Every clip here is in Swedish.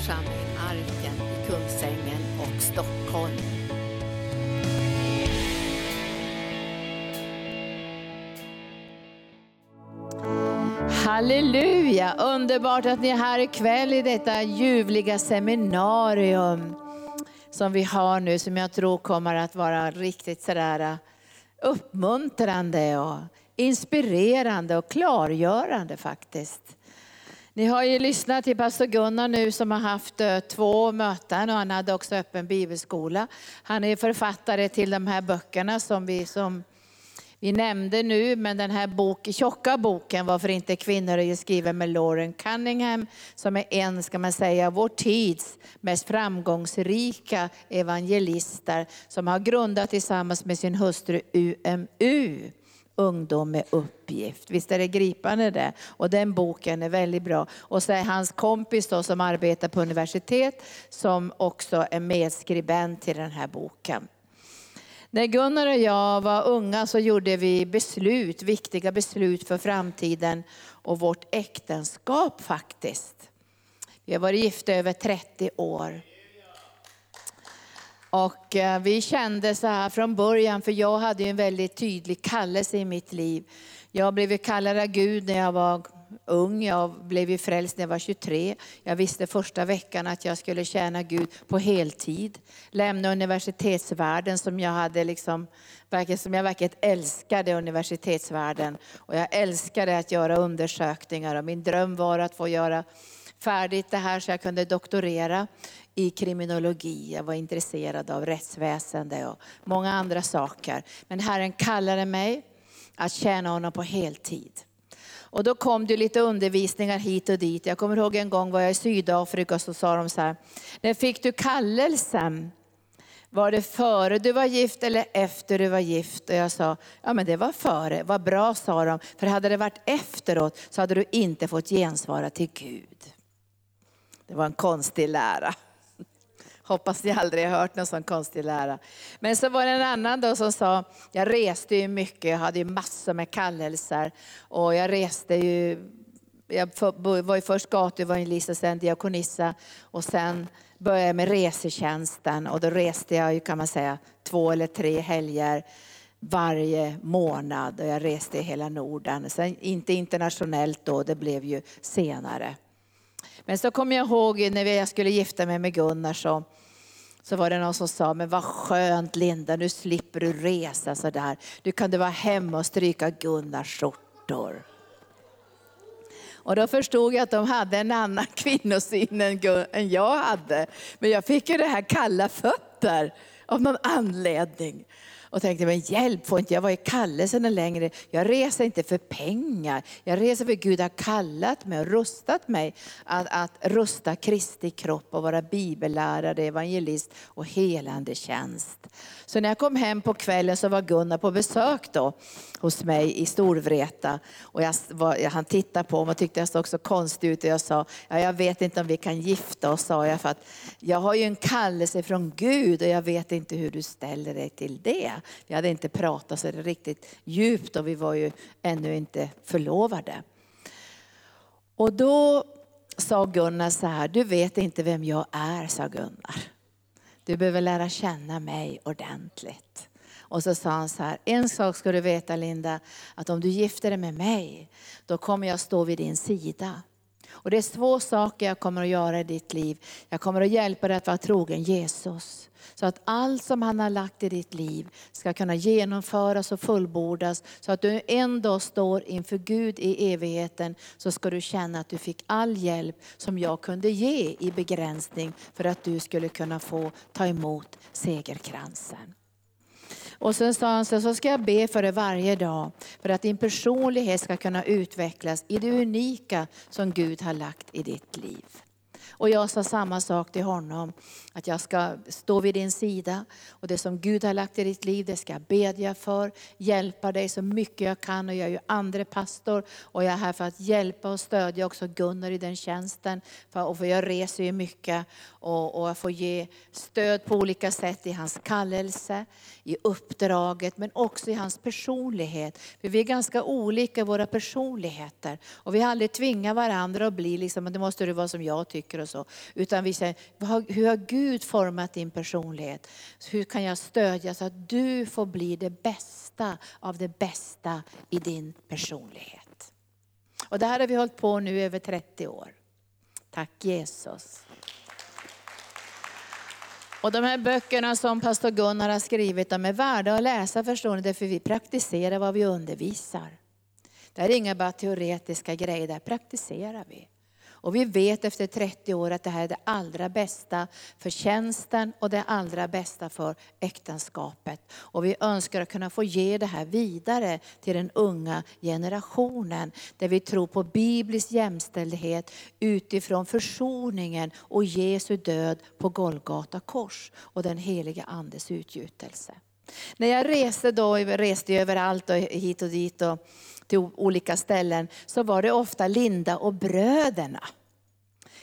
församling Arken i Kungsängen och Stockholm. Halleluja! Underbart att ni är här ikväll i detta ljuvliga seminarium som vi har nu, som jag tror kommer att vara riktigt sådär eh, uppmuntrande och inspirerande och klargörande faktiskt. Ni har ju lyssnat till pastor Gunnar nu som har haft eh, två möten och han hade också öppen bibelskola. Han är författare till de här böckerna som vi, som vi nämnde nu, men den här bok, tjocka boken Varför inte kvinnor är skriven med Lauren Cunningham som är en, ska man säga, vår tids mest framgångsrika evangelister som har grundat tillsammans med sin hustru UMU ungdom med uppgift. Visst är det gripande det? Och den boken är väldigt bra. Och så är hans kompis då, som arbetar på universitet som också är medskribent till den här boken. När Gunnar och jag var unga så gjorde vi beslut, viktiga beslut för framtiden och vårt äktenskap faktiskt. Vi har varit gifta över 30 år. Och eh, vi kände så här från början, för jag hade en väldigt tydlig kallelse i mitt liv. Jag blev kallad av Gud när jag var ung, jag blev frälst när jag var 23. Jag visste första veckan att jag skulle tjäna Gud på heltid. Lämna universitetsvärlden som jag hade liksom, som jag verkligen älskade universitetsvärlden. Och jag älskade att göra undersökningar och min dröm var att få göra färdigt det här så jag kunde doktorera i kriminologi. Jag var intresserad av rättsväsende och många andra saker. Men Herren kallade mig att tjäna honom på heltid. Och då kom det lite undervisningar hit och dit. Jag kommer ihåg en gång var jag i Sydafrika och så sa de så här, när fick du kallelsen? Var det före du var gift eller efter du var gift? Och jag sa, ja men det var före. Vad bra sa de, för hade det varit efteråt så hade du inte fått gensvara till Gud. Det var en konstig lära. Hoppas ni aldrig har hört någon sån konstig lära. Men så var det en annan då som sa, jag reste ju mycket, jag hade ju massor med kallelser. Och jag reste ju, jag var ju först gatuevangelist och sen diakonissa. Och sen började jag med resetjänsten och då reste jag ju kan man säga två eller tre helger varje månad och jag reste i hela Norden. Sen inte internationellt då, det blev ju senare. Men så kommer jag ihåg när jag skulle gifta mig med Gunnar så, så var det någon som sa, men vad skönt Linda, nu slipper du resa sådär. Nu kan du vara hemma och stryka Gunnars skjortor. Och då förstod jag att de hade en annan kvinnosyn än jag hade. Men jag fick ju det här kalla fötter av någon anledning och tänkte, men hjälp, får inte jag vara i kallelsen längre? Jag reser inte för pengar. Jag reser för Gud har kallat mig och rustat mig att, att rusta Kristi kropp och vara bibellärare, evangelist och helande tjänst. Så när jag kom hem på kvällen så var Gunnar på besök då hos mig i Storvreta. Och jag var, han tittade på mig och tyckte jag såg så konstig ut. Och jag sa, ja, jag vet inte om vi kan gifta oss, sa jag. För att jag har ju en kallelse från Gud och jag vet inte hur du ställer dig till det. Vi hade inte pratat så riktigt djupt och vi var ju ännu inte förlovade. Och då sa Gunnar så här, du vet inte vem jag är, sa Gunnar. Du behöver lära känna mig ordentligt. Och så sa han så här, en sak ska du veta Linda, att om du gifter dig med mig, då kommer jag stå vid din sida. Och det är två saker jag kommer att göra i ditt liv. Jag kommer att hjälpa dig att vara trogen Jesus. Så att allt som han har lagt i ditt liv ska kunna genomföras och fullbordas. Så att du en dag står inför Gud i evigheten så ska du känna att du fick all hjälp som jag kunde ge i begränsning för att du skulle kunna få ta emot segerkransen. Och sen sa han så, så ska jag be för dig varje dag för att din personlighet ska kunna utvecklas i det unika som Gud har lagt i ditt liv. Och jag sa samma sak till honom, att jag ska stå vid din sida och det som Gud har lagt i ditt liv, det ska jag bedja för, hjälpa dig så mycket jag kan och jag är ju andre pastor och jag är här för att hjälpa och stödja också Gunnar i den tjänsten. För, för jag reser ju mycket och, och jag får ge stöd på olika sätt i hans kallelse, i uppdraget men också i hans personlighet. För vi är ganska olika i våra personligheter och vi har aldrig tvingat varandra att bli liksom, det måste du vara som jag tycker och så. Utan vi säger, hur har Gud format din personlighet? Hur kan jag stödja så att du får bli det bästa av det bästa i din personlighet? Och det här har vi hållit på nu över 30 år. Tack Jesus. Och de här böckerna som pastor Gunnar har skrivit, de är värda att läsa förstår ni, därför vi praktiserar vad vi undervisar. Det här är inga bara teoretiska grejer, Där praktiserar vi. Och vi vet efter 30 år att det här är det allra bästa för tjänsten och det allra bästa för äktenskapet. Och vi önskar att kunna få ge det här vidare till den unga generationen. Där vi tror på biblisk jämställdhet utifrån försoningen och Jesu död på Golgata kors och den heliga Andes utgjutelse. När jag reste då, jag reste överallt och hit och dit och till olika ställen, så var det ofta Linda och bröderna.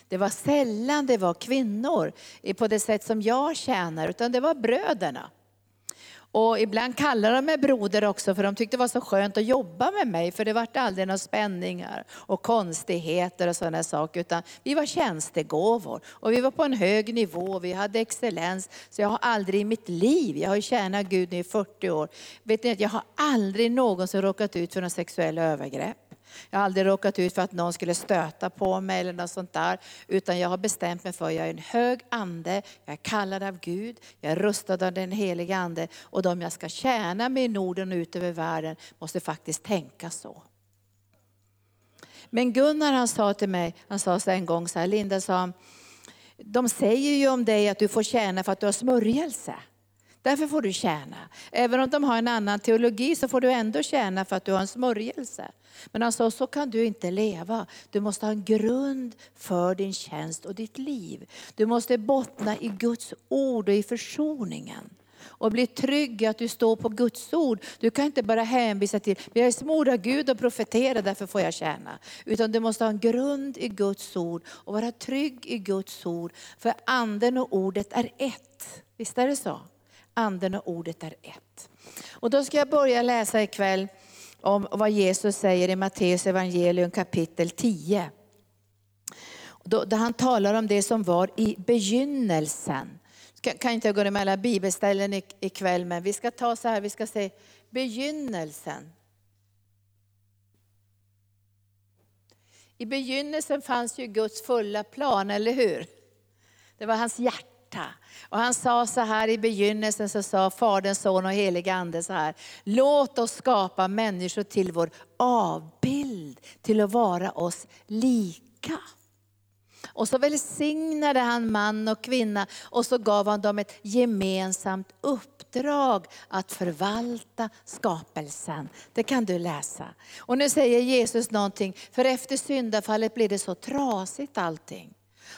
Det var sällan det var kvinnor på det sätt som jag tjänar, utan det var bröderna. Och ibland kallade de mig broder också för de tyckte det var så skönt att jobba med mig för det var aldrig några spänningar och konstigheter och sådana saker. Utan vi var tjänstegåvor och vi var på en hög nivå, vi hade excellens. Så jag har aldrig i mitt liv, jag har ju tjänat Gud i 40 år, vet ni att jag har aldrig någonsin råkat ut för några sexuella övergrepp. Jag har aldrig råkat ut för att någon skulle stöta på mig eller något sånt där. Utan jag har bestämt mig för att jag är en hög ande, jag är kallad av Gud, jag är rustad av den heliga ande. Och de jag ska tjäna med i Norden och ut över världen måste faktiskt tänka så. Men Gunnar han sa till mig, han sa så en gång så här, Linda sa, de säger ju om dig att du får tjäna för att du har smörjelse. Därför får du tjäna. Även om de har en annan teologi så får du ändå tjäna för att du har en smörjelse. Men han sa, så kan du inte leva. Du måste ha en grund för din tjänst och ditt liv. Du måste bottna i Guds ord och i försoningen. Och bli trygg i att du står på Guds ord. Du kan inte bara hänvisa till, vi är smord av Gud och profetera, därför får jag tjäna. Utan du måste ha en grund i Guds ord och vara trygg i Guds ord. För anden och ordet är ett. Visst är det så? Anden och ordet är ett. Och då ska jag börja läsa ikväll om vad Jesus säger i Matteus evangelium kapitel 10. Då, där han talar om det som var i begynnelsen. Jag kan inte gå med alla bibelställen ikväll, men vi ska ta så här, vi ska se begynnelsen. I begynnelsen fanns ju Guds fulla plan, eller hur? Det var hans hjärta hjärta. Och han sa så här i begynnelsen, så sa Fadern, Son och helige Ande så här. Låt oss skapa människor till vår avbild, till att vara oss lika. Och så välsignade han man och kvinna och så gav han dem ett gemensamt uppdrag att förvalta skapelsen. Det kan du läsa. Och nu säger Jesus någonting, för efter syndafallet blir det så trasigt allting.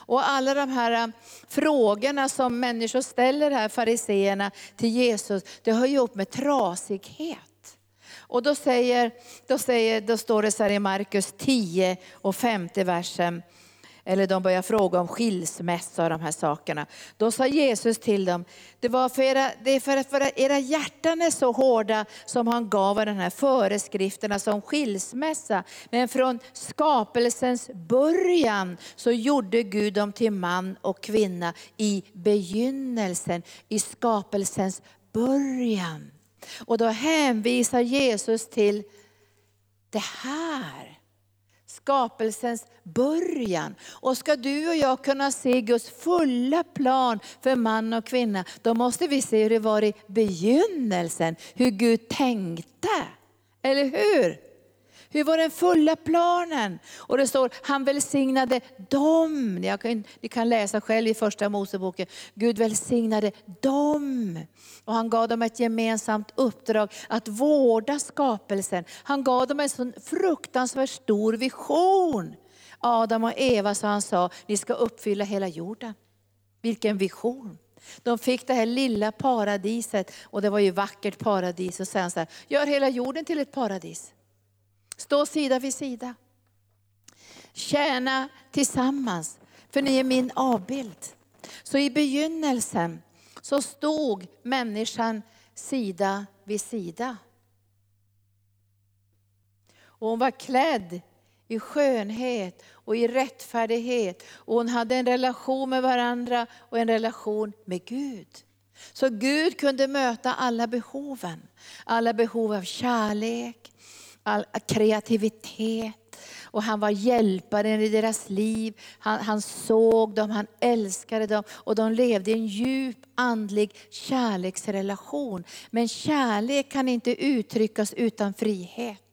Och alla de här eh, frågorna som människor ställer här, fariseerna till Jesus, det hör ju upp med trasighet. Och då, säger, då, säger, då står det så här i Markus 10 och 50 versen, eller de börjar fråga om skilsmässa och de här sakerna. Då sa Jesus till dem, det, var för era, det är för att era hjärtan är så hårda som han gav er de här föreskrifterna som skilsmässa. Men från skapelsens början så gjorde Gud dem till man och kvinna i begynnelsen, i skapelsens början. Och då hänvisar Jesus till det här skapelsens början. Och ska du och jag kunna se Guds fulla plan för man och kvinna, då måste vi se hur det var i begynnelsen, hur Gud tänkte. Eller hur? Hur var den fulla planen? Och det står, han välsignade dem. Jag kan, ni kan läsa själv i första Moseboken. Gud välsignade dem. Och han gav dem ett gemensamt uppdrag att vårda skapelsen. Han gav dem en sån fruktansvärt stor vision. Adam och Eva, så han sa, ni ska uppfylla hela jorden. Vilken vision. De fick det här lilla paradiset och det var ju vackert paradis. Och sen så här, gör hela jorden till ett paradis. Stå sida vid sida. Tjäna tillsammans, för ni är min avbild. Så i begynnelsen så stod människan sida vid sida. Och hon var klädd i skönhet och i rättfärdighet. Och hon hade en relation med varandra och en relation med Gud. Så Gud kunde möta alla behoven. Alla behov av kärlek, all kreativitet, och han var hjälparen i deras liv. Han, han såg dem, han älskade dem och de levde i en djup andlig kärleksrelation. Men kärlek kan inte uttryckas utan frihet.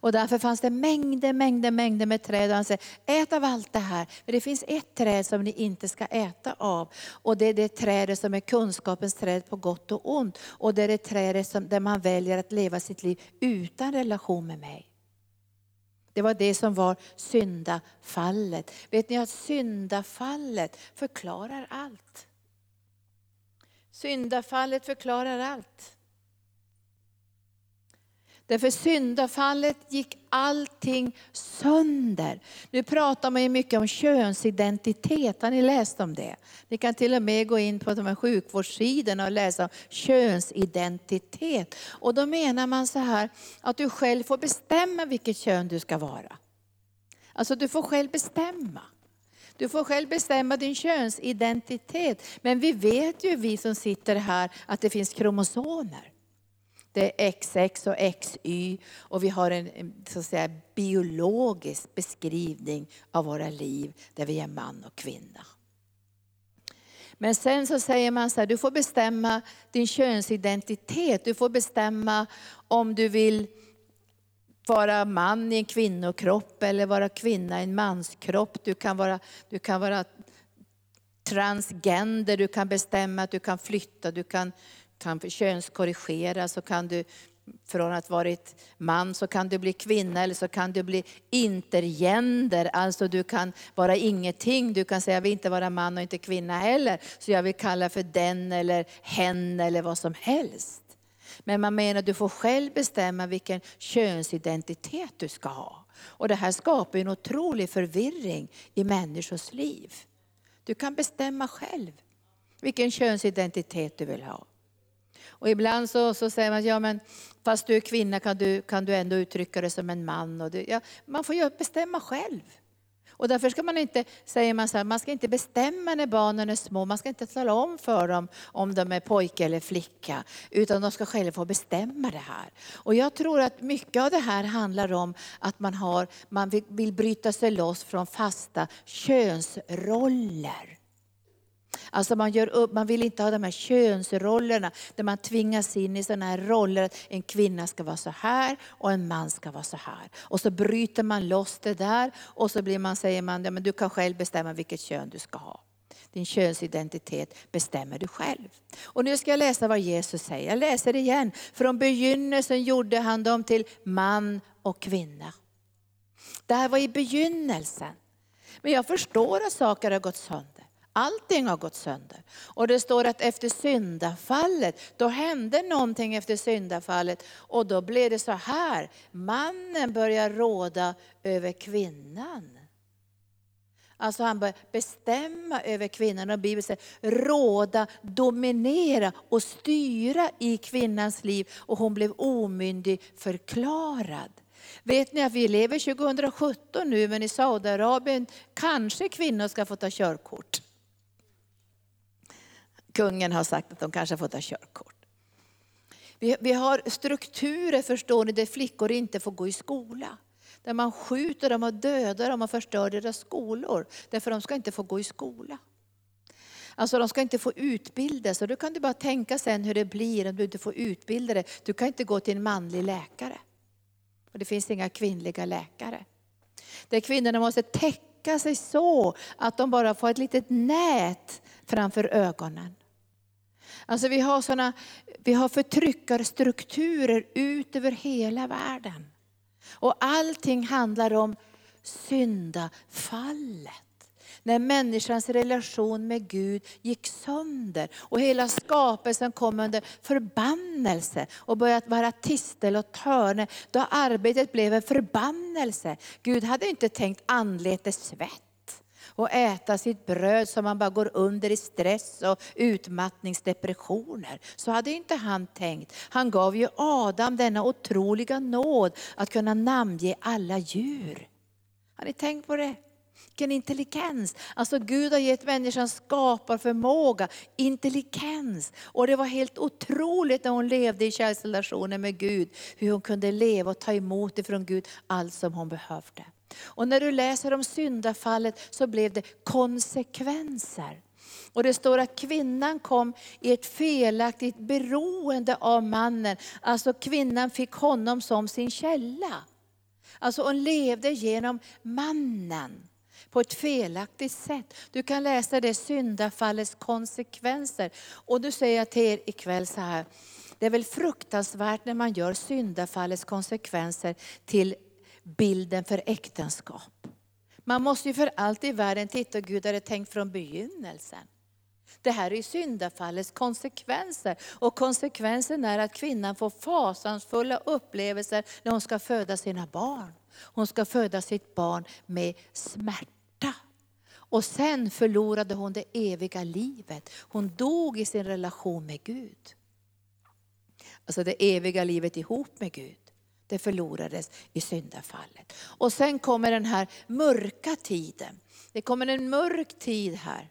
Och därför fanns det mängder, mängder, mängder med träd. Och han säger, ät av allt det här. Men det finns ett träd som ni inte ska äta av. Och det är det trädet som är kunskapens träd på gott och ont. Och det är det trädet som, där man väljer att leva sitt liv utan relation med mig. Det var det som var syndafallet. Vet ni att syndafallet förklarar allt? Syndafallet förklarar allt. Därför syndafallet gick allting sönder. Nu pratar man ju mycket om könsidentitet, har ni läst om det? Ni kan till och med gå in på de här sjukvårdssidorna och läsa om könsidentitet. Och då menar man så här, att du själv får bestämma vilket kön du ska vara. Alltså du får själv bestämma. Du får själv bestämma din könsidentitet. Men vi vet ju, vi som sitter här, att det finns kromosomer. Det är XX och XY och vi har en så att säga, biologisk beskrivning av våra liv där vi är man och kvinna. Men sen så säger man så här, du får bestämma din könsidentitet. Du får bestämma om du vill vara man i en kvinnokropp eller vara kvinna i en manskropp. Du kan vara, du kan vara transgender, du kan bestämma att du kan flytta, du kan kan könskorrigera så kan du från att varit man så kan du bli kvinna eller så kan du bli intergender. Alltså du kan vara ingenting. Du kan säga jag vill inte vara man och inte kvinna heller. Så jag vill kalla för den eller hen eller vad som helst. Men man menar att du får själv bestämma vilken könsidentitet du ska ha. Och det här skapar en otrolig förvirring i människors liv. Du kan bestämma själv vilken könsidentitet du vill ha. Och ibland så, så säger man, ja men fast du är kvinna kan du, kan du ändå uttrycka dig som en man. Och du, ja, man får ju bestämma själv. Och därför ska man inte, säger man så här, man ska inte bestämma när barnen är små, man ska inte tala om för dem om de är pojke eller flicka, utan de ska själva få bestämma det här. Och jag tror att mycket av det här handlar om att man, har, man vill, vill bryta sig loss från fasta könsroller. Alltså man, gör upp, man vill inte ha de här könsrollerna där man tvingas in i sådana här roller att en kvinna ska vara så här och en man ska vara så här. Och så bryter man loss det där och så blir man, säger man, ja, men du kan själv bestämma vilket kön du ska ha. Din könsidentitet bestämmer du själv. Och nu ska jag läsa vad Jesus säger. Jag läser igen. Från begynnelsen gjorde han dem till man och kvinna. Det här var i begynnelsen. Men jag förstår att saker har gått sönder. Allting har gått sönder. Och det står att efter syndafallet, då hände någonting efter syndafallet. Och då blev det så här, mannen börjar råda över kvinnan. Alltså han börjar bestämma över kvinnan och Bibeln säger råda, dominera och styra i kvinnans liv. Och hon blev omyndig förklarad. Vet ni att vi lever 2017 nu men i Saudiarabien kanske kvinnor ska få ta körkort kungen har sagt att de kanske får ta körkort. Vi, vi har strukturer, förstår ni, där flickor inte får gå i skola. Där man skjuter dem och dödar dem och förstör deras skolor. Därför de ska inte få gå i skola. Alltså de ska inte få utbilda sig. Då kan du bara tänka sen hur det blir om du inte får utbilda dig. Du kan inte gå till en manlig läkare. Och det finns inga kvinnliga läkare. Där kvinnorna måste täcka sig så att de bara får ett litet nät framför ögonen. Alltså vi har, såna, vi har förtryckarstrukturer ut över hela världen. Och allting handlar om syndafallet. När människans relation med Gud gick sönder och hela skapelsen kom under förbannelse och började vara tistel och törne. Då arbetet blev en förbannelse. Gud hade inte tänkt anletes svett och äta sitt bröd så man bara går under i stress och utmattningsdepressioner. Så hade inte han tänkt. Han gav ju Adam denna otroliga nåd att kunna namnge alla djur. Har ni tänkt på det? Vilken intelligens! Alltså Gud har gett människan skaparförmåga, intelligens. Och det var helt otroligt när hon levde i kärleksrelationen med Gud, hur hon kunde leva och ta emot ifrån Gud allt som hon behövde. Och när du läser om syndafallet så blev det konsekvenser. Och det står att kvinnan kom i ett felaktigt beroende av mannen. Alltså kvinnan fick honom som sin källa. Alltså hon levde genom mannen på ett felaktigt sätt. Du kan läsa det syndafallets konsekvenser. Och nu säger jag till er ikväll så här, det är väl fruktansvärt när man gör syndafallets konsekvenser till bilden för äktenskap. Man måste ju för allt i världen titta Gud hade tänkt från begynnelsen. Det här är syndafallets konsekvenser. Och konsekvensen är att kvinnan får fasansfulla upplevelser när hon ska föda sina barn. Hon ska föda sitt barn med smärta. Och sen förlorade hon det eviga livet. Hon dog i sin relation med Gud. Alltså det eviga livet ihop med Gud. Det förlorades i syndafallet. Och sen kommer den här mörka tiden. Det kommer en mörk tid här.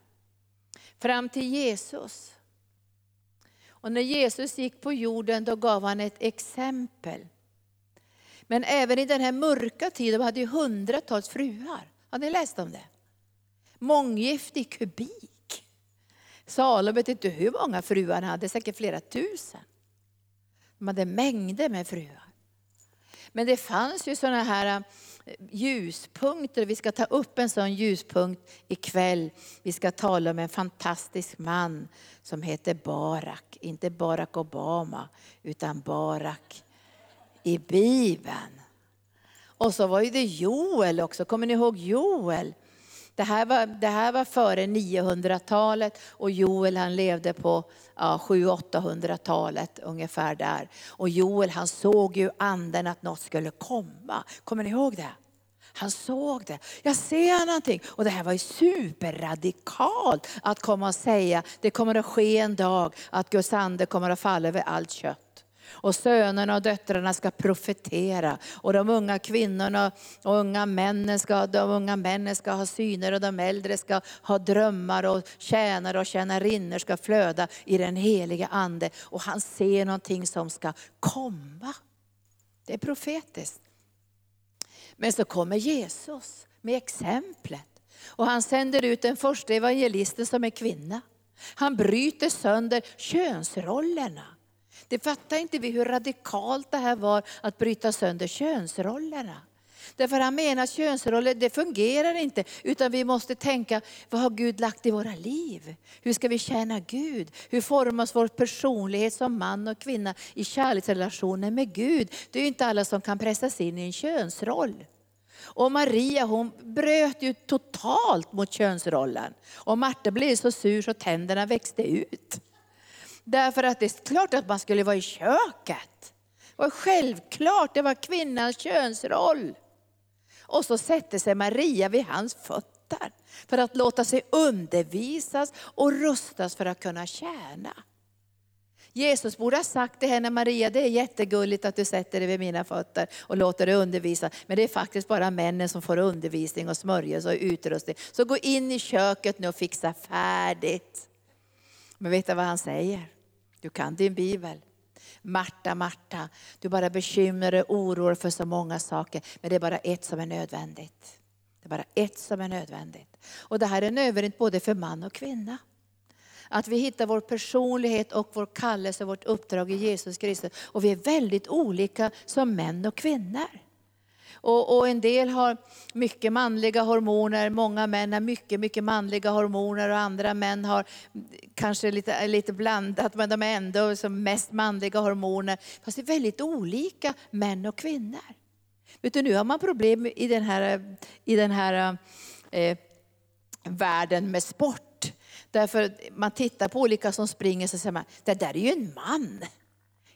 Fram till Jesus. Och när Jesus gick på jorden då gav han ett exempel. Men även i den här mörka tiden de hade ju hundratals fruar. Har ni läst om det? Månggiftig kubik. Salomo vet inte hur många fruar han hade, säkert flera tusen. De hade mängder med fruar. Men det fanns ju sådana här äh, ljuspunkter. Vi ska ta upp en sån ljuspunkt ikväll. Vi ska tala om en fantastisk man som heter Barak. Inte Barack Obama, utan Barak i Bibeln. Och så var ju det Joel också, kommer ni ihåg Joel? Det här var, det här var före 900-talet och Joel han levde på ja, 700-800-talet ungefär där. Och Joel han såg ju anden att något skulle komma. Kommer ni ihåg det? Han såg det. Jag ser någonting. Och det här var ju superradikalt att komma och säga, det kommer att ske en dag att Guds ande kommer att falla över allt kött. Och sönerna och döttrarna ska profetera. Och de unga kvinnorna och unga männen ska, de unga männen ska ha syner och de äldre ska ha drömmar och tjänare och tjänarinnor ska flöda i den heliga ande. Och han ser någonting som ska komma. Det är profetiskt. Men så kommer Jesus med exemplet. Och han sänder ut den första evangelisten som är kvinna. Han bryter sönder könsrollerna. Det fattar inte vi hur radikalt det här var att bryta sönder könsrollerna. Därför han menar att könsroller, det fungerar inte. Utan vi måste tänka, vad har Gud lagt i våra liv? Hur ska vi tjäna Gud? Hur formas vår personlighet som man och kvinna i kärleksrelationen med Gud? Det är ju inte alla som kan pressas in i en könsroll. Och Maria hon bröt ju totalt mot könsrollen. Och Marta blev så sur så tänderna växte ut. Därför att det är klart att man skulle vara i köket. Och självklart, det var kvinnans könsroll. Och så sätter sig Maria vid hans fötter för att låta sig undervisas och rustas för att kunna tjäna. Jesus borde ha sagt till henne, Maria det är jättegulligt att du sätter dig vid mina fötter och låter dig undervisa. Men det är faktiskt bara männen som får undervisning och smörjelse och utrustning. Så gå in i köket nu och fixa färdigt. Men vet du vad han säger? Du kan din bibel. Marta, Marta, du bara bekymrar dig och oroar för så många saker. Men det är bara ett som är nödvändigt. Det är bara ett som är nödvändigt. Och det här är nödvändigt både för man och kvinna. Att vi hittar vår personlighet och vår kallelse, vårt uppdrag i Jesus Kristus. Och vi är väldigt olika som män och kvinnor. Och, och, en del har mycket manliga hormoner, många män har mycket, mycket manliga hormoner och andra män har kanske lite, lite blandat, men de är ändå som mest manliga hormoner. Fast det är väldigt olika män och kvinnor. Vet du, nu har man problem i den här, i den här eh, världen med sport. Därför man tittar på olika som springer så säger man, det där är ju en man.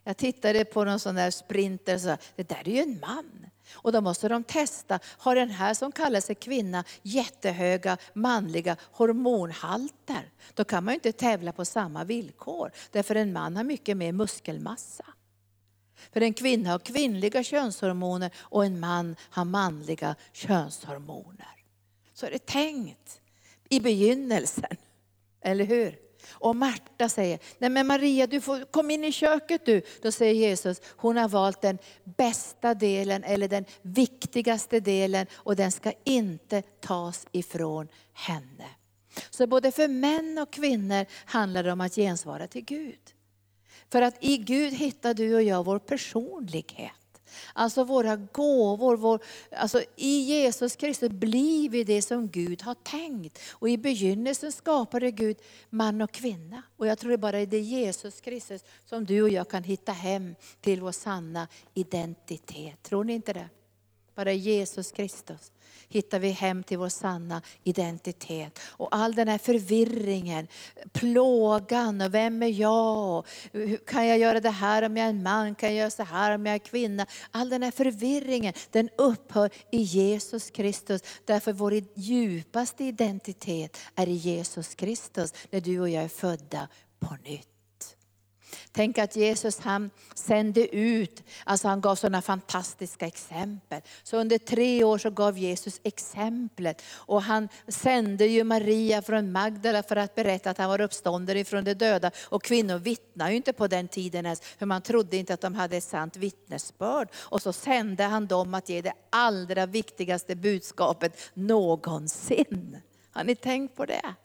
Jag tittade på någon sån där sprinter och sa, det där är ju en man. Och då måste de testa, har den här som kallar sig kvinna jättehöga manliga hormonhalter? Då kan man ju inte tävla på samma villkor. Därför en man har mycket mer muskelmassa. För en kvinna har kvinnliga könshormoner och en man har manliga könshormoner. Så är det tänkt i begynnelsen. Eller hur? Och Marta säger, nej men Maria du får, kom in i köket du. Då säger Jesus, hon har valt den bästa delen eller den viktigaste delen och den ska inte tas ifrån henne. Så både för män och kvinnor handlar det om att gensvara till Gud. För att i Gud hittar du och jag vår personlighet. Alltså våra gåvor, vår, alltså i Jesus Kristus blir vi det som Gud har tänkt. Och i begynnelsen skapade Gud man och kvinna. Och jag tror det bara är det Jesus Kristus som du och jag kan hitta hem till vår sanna identitet. Tror ni inte det? Bara Jesus Kristus hittar vi hem till vår sanna identitet. Och all den här förvirringen, plågan, och vem är jag? Kan jag göra det här om jag är en man? Kan jag göra så här om jag är kvinna? All den här förvirringen, den upphör i Jesus Kristus. Därför vår djupaste identitet är i Jesus Kristus, när du och jag är födda på nytt. Tänk att Jesus han sände ut, alltså han gav sådana fantastiska exempel. Så under tre år så gav Jesus exemplet. Och han sände ju Maria från Magdala för att berätta att han var uppstånden ifrån de döda. Och kvinnor vittnade ju inte på den tiden ens, för man trodde inte att de hade ett sant vittnesbörd. Och så sände han dem att ge det allra viktigaste budskapet någonsin. Har ni tänkt på det?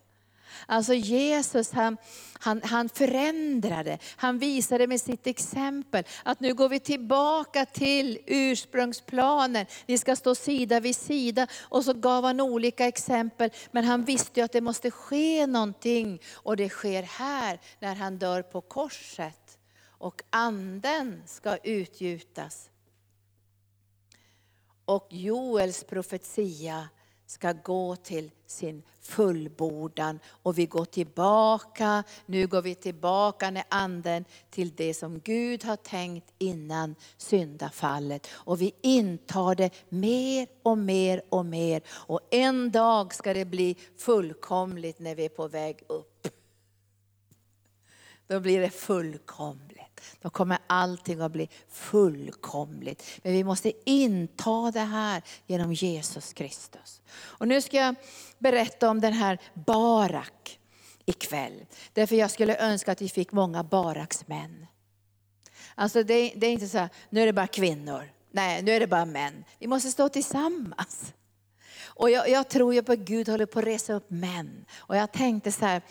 Alltså Jesus han, han, han förändrade, han visade med sitt exempel att nu går vi tillbaka till ursprungsplanen. Vi ska stå sida vid sida. Och så gav han olika exempel, men han visste ju att det måste ske någonting. Och det sker här när han dör på korset. Och anden ska utgjutas. Och Joels profetia ska gå till sin fullbordan. Och vi går tillbaka, nu går vi tillbaka när anden till det som Gud har tänkt innan syndafallet. Och vi intar det mer och mer och mer. Och en dag ska det bli fullkomligt när vi är på väg upp. Då blir det fullkomligt. Då kommer allting att bli fullkomligt. Men vi måste inta det här genom Jesus Kristus. Och nu ska jag berätta om den här Barak ikväll. Därför jag skulle önska att vi fick många Baraks män. Alltså det, det är inte så här, nu är det bara kvinnor. Nej, nu är det bara män. Vi måste stå tillsammans. Och jag, jag tror ju på att Gud håller på att resa upp män. Och jag tänkte så här,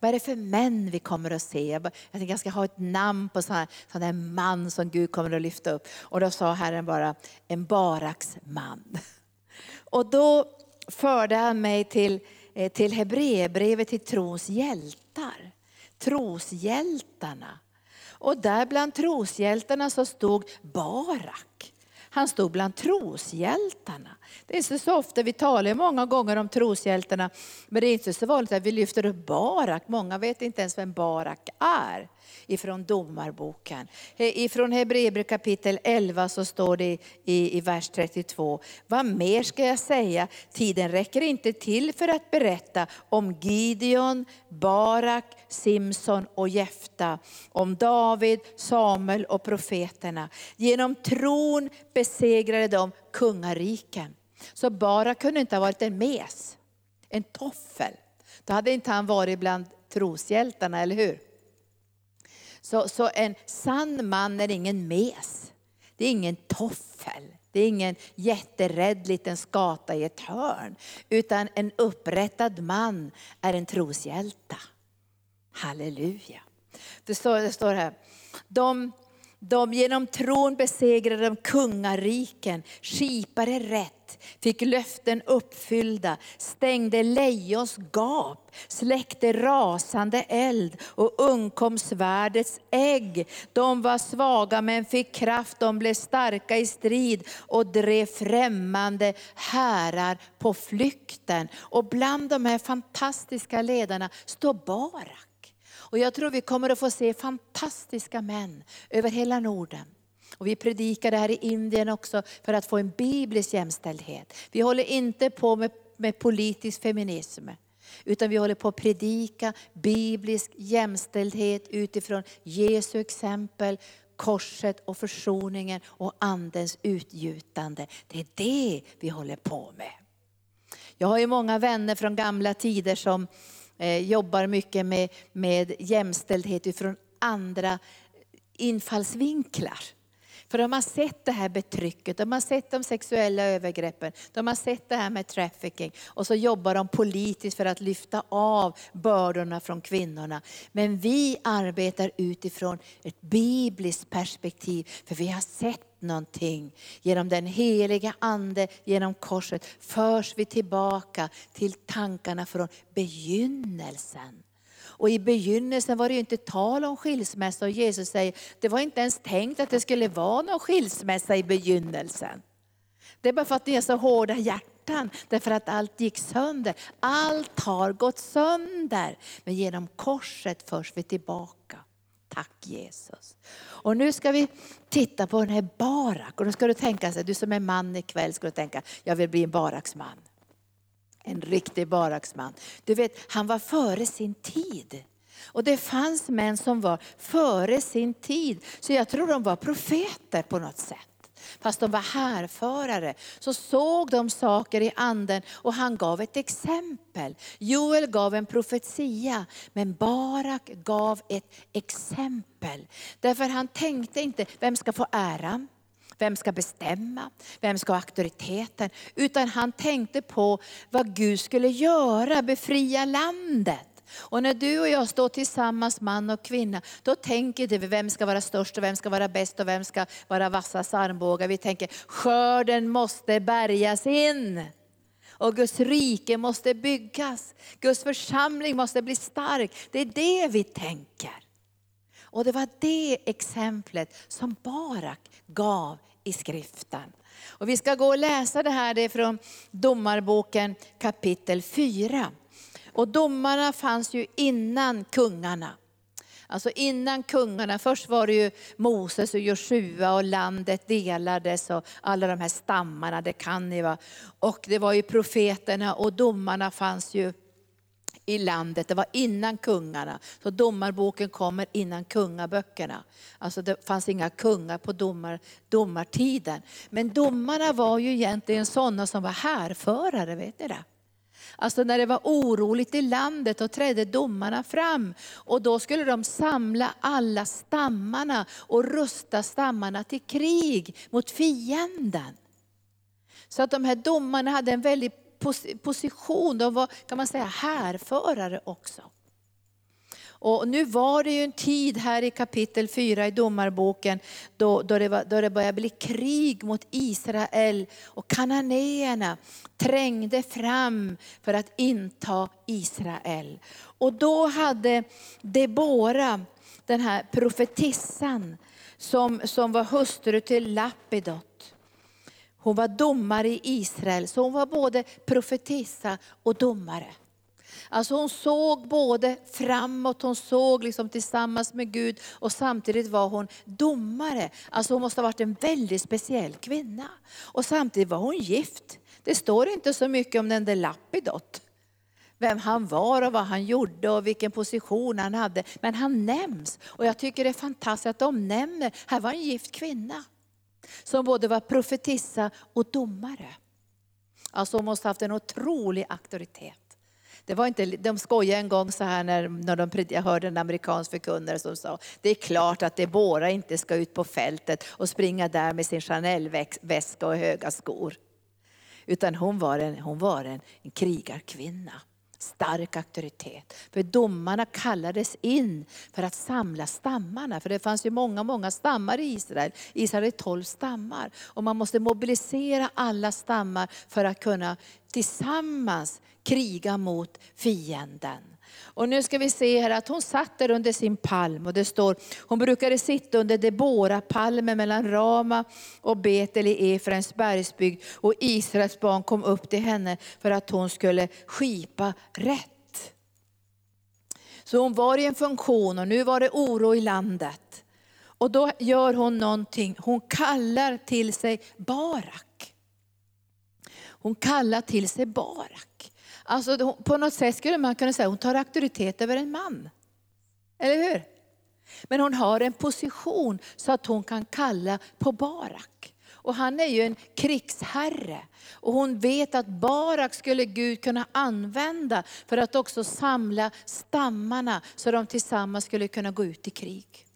vad är det för män vi kommer att se? Jag, tänkte jag ska ha ett namn på sån här, sån här man som Gud kommer att lyfta upp. Och då sa Herren bara, en Baraks man. Och då förde han mig till, eh, till Hebreerbrevet till trons hjältar. Troshjältarna. Och där bland troshjältarna så stod Barak. Han stod bland troshjältarna. Det är inte så ofta, vi talar många gånger om troshjältarna, men det är inte så vanligt att vi lyfter upp Barak. Många vet inte ens vem Barak är ifrån domarboken. Ifrån Hebreerbrevet kapitel 11 så står det i, i vers 32. Vad mer ska jag säga? Tiden räcker inte till för att berätta om Gideon, Barak, Simson och Jefta, om David, Samuel och profeterna. Genom tron besegrade de kungariken. Så Bara kunde inte ha varit en mes, en toffel. Då hade inte han varit bland troshjältarna, eller hur? Så, så en sann man är ingen mes. Det är ingen toffel. Det är ingen jätterädd liten skata i ett hörn. Utan en upprättad man är en troshjälta. Halleluja. Det står, det står här, de, de genom tron besegrade de kungariken, skipade rätt fick löften uppfyllda, stängde lejons gap, släckte rasande eld och undkom svärdets ägg. De var svaga men fick kraft, de blev starka i strid och drev främmande härar på flykten. Och bland de här fantastiska ledarna står Barak. Och jag tror vi kommer att få se fantastiska män över hela Norden. Och vi predikar det här i Indien också för att få en biblisk jämställdhet. Vi håller inte på med, med politisk feminism. Utan vi håller på att predika biblisk jämställdhet utifrån Jesu exempel, korset och försoningen och andens utgjutande. Det är det vi håller på med. Jag har ju många vänner från gamla tider som Eh, jobbar mycket med, med jämställdhet utifrån andra infallsvinklar. För de har sett det här betrycket, de har sett de sexuella övergreppen, de har sett det här med trafficking. Och så jobbar de politiskt för att lyfta av bördorna från kvinnorna. Men vi arbetar utifrån ett bibliskt perspektiv, för vi har sett någonting. Genom den heliga Ande, genom korset, förs vi tillbaka till tankarna från begynnelsen. Och i begynnelsen var det ju inte tal om skilsmässa och Jesus säger, det var inte ens tänkt att det skulle vara någon skilsmässa i begynnelsen. Det är bara för att ni är så hårda hjärtan, därför att allt gick sönder. Allt har gått sönder, men genom korset förs vi tillbaka. Tack Jesus. Och nu ska vi titta på den här Barak. Och då ska du tänka sig, du som är man ikväll, ska du tänka, jag vill bli en Baraksman. En riktig baraksman. Du vet, han var före sin tid. Och det fanns män som var före sin tid. Så jag tror de var profeter på något sätt. Fast de var härförare. Så såg de saker i anden och han gav ett exempel. Joel gav en profetia, men Barak gav ett exempel. Därför han tänkte inte, vem ska få äran? Vem ska bestämma? Vem ska ha auktoriteten? Utan han tänkte på vad Gud skulle göra, befria landet. Och när du och jag står tillsammans, man och kvinna, då tänker vi vem ska vara störst och vem ska vara bäst och vem ska vara vassast armbågar. Vi tänker skörden måste bärgas in. Och Guds rike måste byggas. Guds församling måste bli stark. Det är det vi tänker. Och det var det exemplet som Barak gav i skriften. Och vi ska gå och läsa det här, det är från Domarboken kapitel 4. Och domarna fanns ju innan kungarna. Alltså innan kungarna, först var det ju Moses och Joshua och landet delades och alla de här stammarna, det kan ni va. Och det var ju profeterna och domarna fanns ju i landet. Det var innan kungarna. Så domarboken kommer innan kungaböckerna. Alltså det fanns inga kungar på domar, domartiden. Men domarna var ju egentligen sådana som var härförare, vet ni det? Alltså när det var oroligt i landet då trädde domarna fram. Och då skulle de samla alla stammarna och rusta stammarna till krig mot fienden. Så att de här domarna hade en väldigt position, de var kan man säga härförare också. Och nu var det ju en tid här i kapitel 4 i domarboken då, då, det, var, då det började bli krig mot Israel och kananéerna trängde fram för att inta Israel. Och då hade Debora, den här profetissan som, som var hustru till Lapidot, hon var domare i Israel, så hon var både profetissa och domare. Alltså hon såg både framåt, hon såg liksom tillsammans med Gud och samtidigt var hon domare. Alltså hon måste ha varit en väldigt speciell kvinna. Och samtidigt var hon gift. Det står inte så mycket om den där Lapidot. Vem han var och vad han gjorde och vilken position han hade. Men han nämns. Och jag tycker det är fantastiskt att de nämner, här var en gift kvinna. Som både var profetissa och domare. Alltså hon måste ha haft en otrolig auktoritet. Det var inte, de skojade en gång så här när, när de, jag hörde en amerikansk förkunnare som sa, det är klart att Debora inte ska ut på fältet och springa där med sin Chanel-väska och höga skor. Utan hon var en, hon var en, en krigarkvinna stark auktoritet. För domarna kallades in för att samla stammarna. För det fanns ju många, många stammar i Israel. Israel är tolv stammar. Och man måste mobilisera alla stammar för att kunna tillsammans kriga mot fienden. Och nu ska vi se här att hon satt där under sin palm och det står, hon brukade sitta under Debora-palmen mellan Rama och Betel i Efraims bergsbygd och Israels barn kom upp till henne för att hon skulle skipa rätt. Så hon var i en funktion och nu var det oro i landet. Och då gör hon någonting, hon kallar till sig Barak. Hon kallar till sig Barak. Alltså på något sätt skulle man kunna säga att hon tar auktoritet över en man. Eller hur? Men hon har en position så att hon kan kalla på Barak. Och han är ju en krigsherre. Och hon vet att Barak skulle Gud kunna använda för att också samla stammarna så de tillsammans skulle kunna gå ut i krig.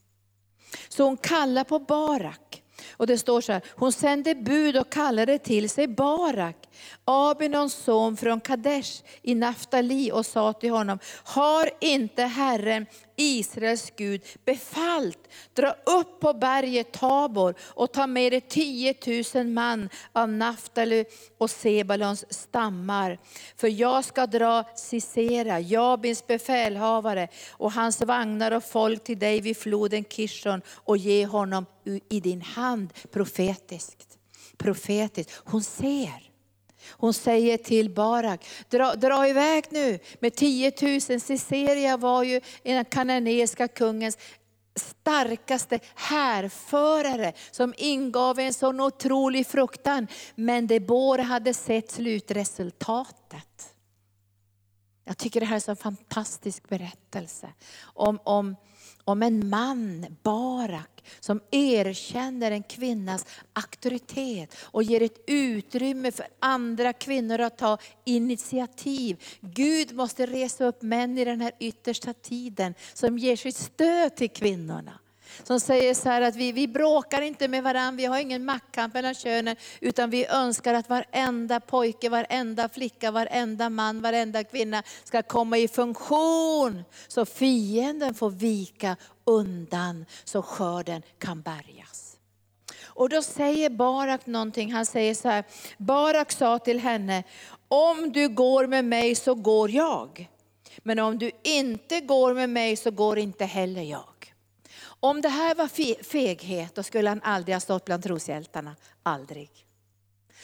Så hon kallar på Barak. Och det står så här, hon sände bud och kallade till sig Barak, Abinons son från Kadesh i Naftali och sa till honom, har inte Herren Israels Gud befallt, dra upp på berget Tabor och ta med dig 10 000 man av Naftali och Sebalons stammar. För jag ska dra Sisera, Jabins befälhavare och hans vagnar och folk till dig vid floden Kishon och ge honom i din hand profetiskt. Profetiskt. Hon ser. Hon säger till Barak, dra, dra iväg nu med 10 000. Ciceria var ju den kananeiska kungens starkaste härförare som ingav en sån otrolig fruktan. Men Debora hade sett slutresultatet. Jag tycker det här är en så fantastisk berättelse om, om om en man, Barak, som erkänner en kvinnas auktoritet och ger ett utrymme för andra kvinnor att ta initiativ. Gud måste resa upp män i den här yttersta tiden som ger sitt stöd till kvinnorna. Som säger så här att vi, vi bråkar inte med varandra, vi har ingen maktkamp mellan könen, utan vi önskar att varenda pojke, varenda flicka, varenda man, varenda kvinna ska komma i funktion. Så fienden får vika undan, så skörden kan bärgas. Och då säger Barak någonting, han säger så här, Barak sa till henne, om du går med mig så går jag. Men om du inte går med mig så går inte heller jag. Om det här var feghet, då skulle han aldrig ha stått bland troshjältarna. Aldrig.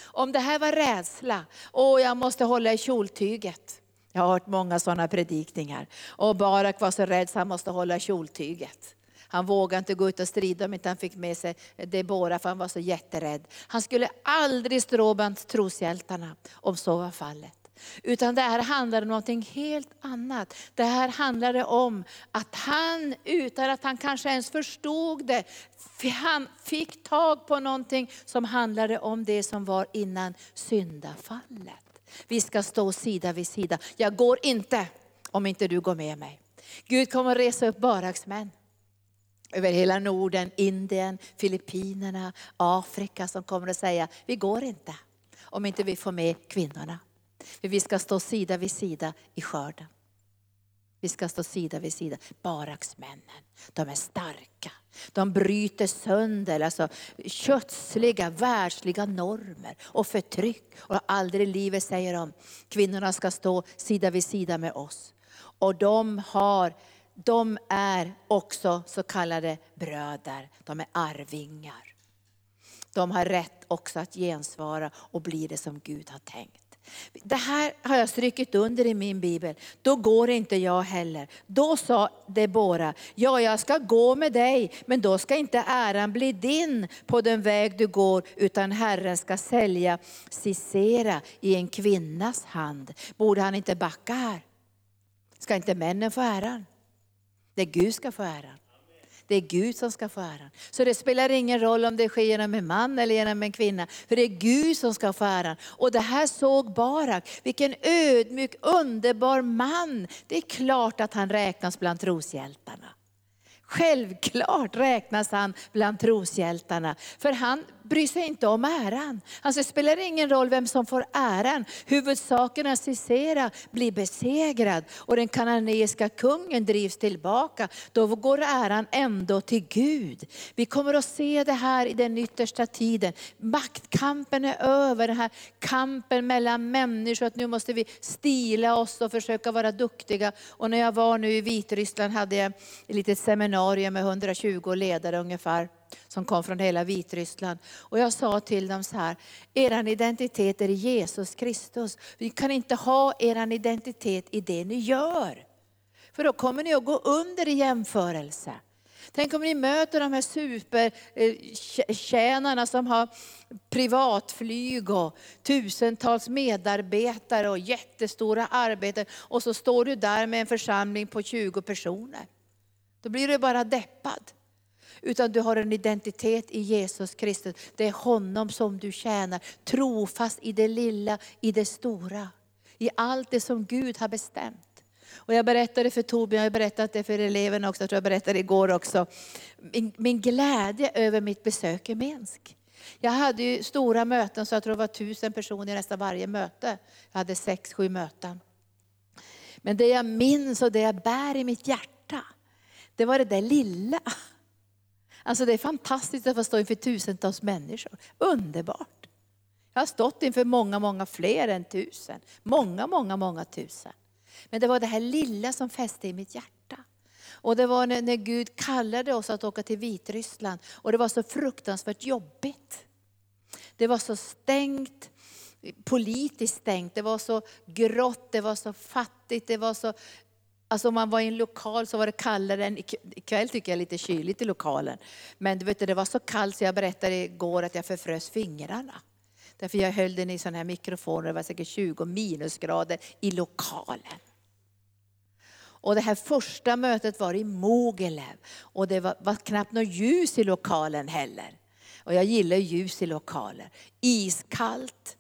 Om det här var rädsla, åh jag måste hålla i kjoltyget. Jag har hört många sådana predikningar. Och Barak var så rädd så han måste hålla kjoltyget. Han vågade inte gå ut och strida om inte han fick med sig Debora för han var så jätterädd. Han skulle aldrig strå bland troshjältarna om så var fallet. Utan det här handlade om någonting helt annat. Det här handlade om att han, utan att han kanske ens förstod det, han fick tag på någonting som handlade om det som var innan syndafallet. Vi ska stå sida vid sida. Jag går inte om inte du går med mig. Gud kommer att resa upp baraksmän över hela Norden, Indien, Filippinerna, Afrika som kommer att säga, vi går inte om inte vi får med kvinnorna. För vi ska stå sida vid sida i skörden. Vi ska stå sida vid sida. Baraksmännen, de är starka. De bryter sönder alltså, kötsliga, världsliga normer och förtryck. Och aldrig i livet säger de, kvinnorna ska stå sida vid sida med oss. Och de, har, de är också så kallade bröder, de är arvingar. De har rätt också att gensvara och bli det som Gud har tänkt. Det här har jag strykit under i min bibel. Då går inte jag heller. Då sa Debora, ja jag ska gå med dig, men då ska inte äran bli din på den väg du går, utan Herren ska sälja Sisera i en kvinnas hand. Borde han inte backa här? Ska inte männen få äran? Det Gud ska få äran. Det är Gud som ska få äran. Så det spelar ingen roll om det sker genom en man eller genom en kvinna. För det är Gud som ska få äran. Och det här såg Barak. Vilken ödmjuk, underbar man. Det är klart att han räknas bland troshjältarna. Självklart räknas han bland troshjältarna. För han bryr sig inte om äran. Alltså det spelar ingen roll vem som får äran. Huvudsaken är att Sisera blir besegrad och den kananeiska kungen drivs tillbaka. Då går äran ändå till Gud. Vi kommer att se det här i den yttersta tiden. Maktkampen är över, den här kampen mellan människor. Att nu måste vi stila oss och försöka vara duktiga. Och när jag var nu i Vitryssland hade jag ett litet seminarium med 120 ledare ungefär som kom från hela Vitryssland. Och jag sa till dem så här, er identitet är Jesus Kristus. Vi kan inte ha er identitet i det ni gör. För då kommer ni att gå under i jämförelse. Tänk om ni möter de här supertjänarna eh, som har privatflyg och tusentals medarbetare och jättestora arbeten. Och så står du där med en församling på 20 personer. Då blir du bara deppad. Utan du har en identitet i Jesus Kristus. Det är honom som du tjänar. Trofast i det lilla, i det stora. I allt det som Gud har bestämt. Och jag berättade för Torbjörn, jag har berättat det för eleverna också, jag tror jag berättade igår också. Min, min glädje över mitt besök i Minsk. Jag hade ju stora möten, så jag tror det var tusen personer i nästan varje möte. Jag hade sex, sju möten. Men det jag minns och det jag bär i mitt hjärta, det var det där lilla. Alltså det är fantastiskt att få stå inför tusentals människor. Underbart. Jag har stått inför många, många fler än tusen. Många, många, många tusen. Men det var det här lilla som fäste i mitt hjärta. Och det var när, när Gud kallade oss att åka till Vitryssland och det var så fruktansvärt jobbigt. Det var så stängt, politiskt stängt, det var så grått, det var så fattigt, det var så Alltså om man var i en lokal så var det kallare än, ikväll tycker jag är lite kyligt i lokalen. Men du vet, det var så kallt så jag berättade igår att jag förfrös fingrarna. Därför jag höll den i sån här mikrofoner, det var säkert 20 minusgrader i lokalen. Och det här första mötet var i Mogelev och det var, var knappt något ljus i lokalen heller. Och jag gillar ljus i lokaler. Iskallt,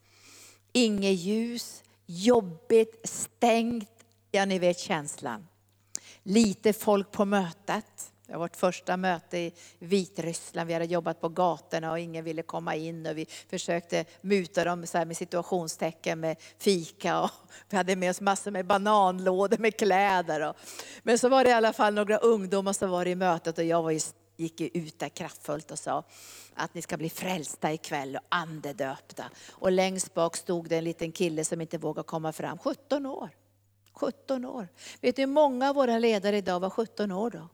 inget ljus, jobbigt, stängt. Ja, ni vet känslan. Lite folk på mötet. Det var vårt första möte i Vitryssland. Vi hade jobbat på gatorna och ingen ville komma in. Och vi försökte muta dem så med situationstecken med fika. Och vi hade med oss massor med bananlådor med kläder. Och, men så var det i alla fall några ungdomar som var i mötet och jag var gick ut där kraftfullt och sa att ni ska bli frälsta ikväll och andedöpta. Och längst bak stod det en liten kille som inte vågade komma fram, 17 år. 17 år. Vet du, många av våra ledare idag var 17 år då.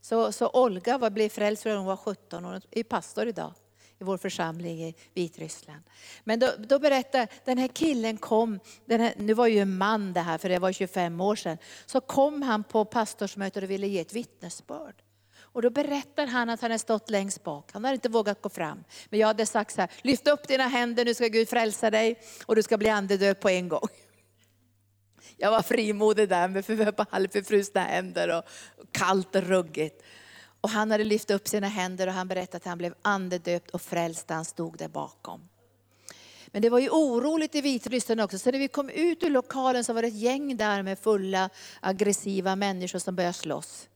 Så, så Olga var, blev frälst när hon var 17 år, är pastor idag i vår församling i Vitryssland. Men då, då berättar den här killen kom, den här, nu var ju en man det här för det var 25 år sedan, så kom han på pastorsmötet och ville ge ett vittnesbörd. Och då berättar han att han har stått längst bak. Han har inte vågat gå fram. Men jag hade sagt så här, lyft upp dina händer, nu ska Gud frälsa dig och du ska bli andedöd på en gång. Jag var frimodig där med för halvförfrusna händer och kallt och ruggigt. Och han hade lyft upp sina händer och han berättade att han blev andedöpt och frälst han stod där bakom. Men det var ju oroligt i Vitryssland också, så när vi kom ut ur lokalen så var det ett gäng där med fulla aggressiva människor som började slåss.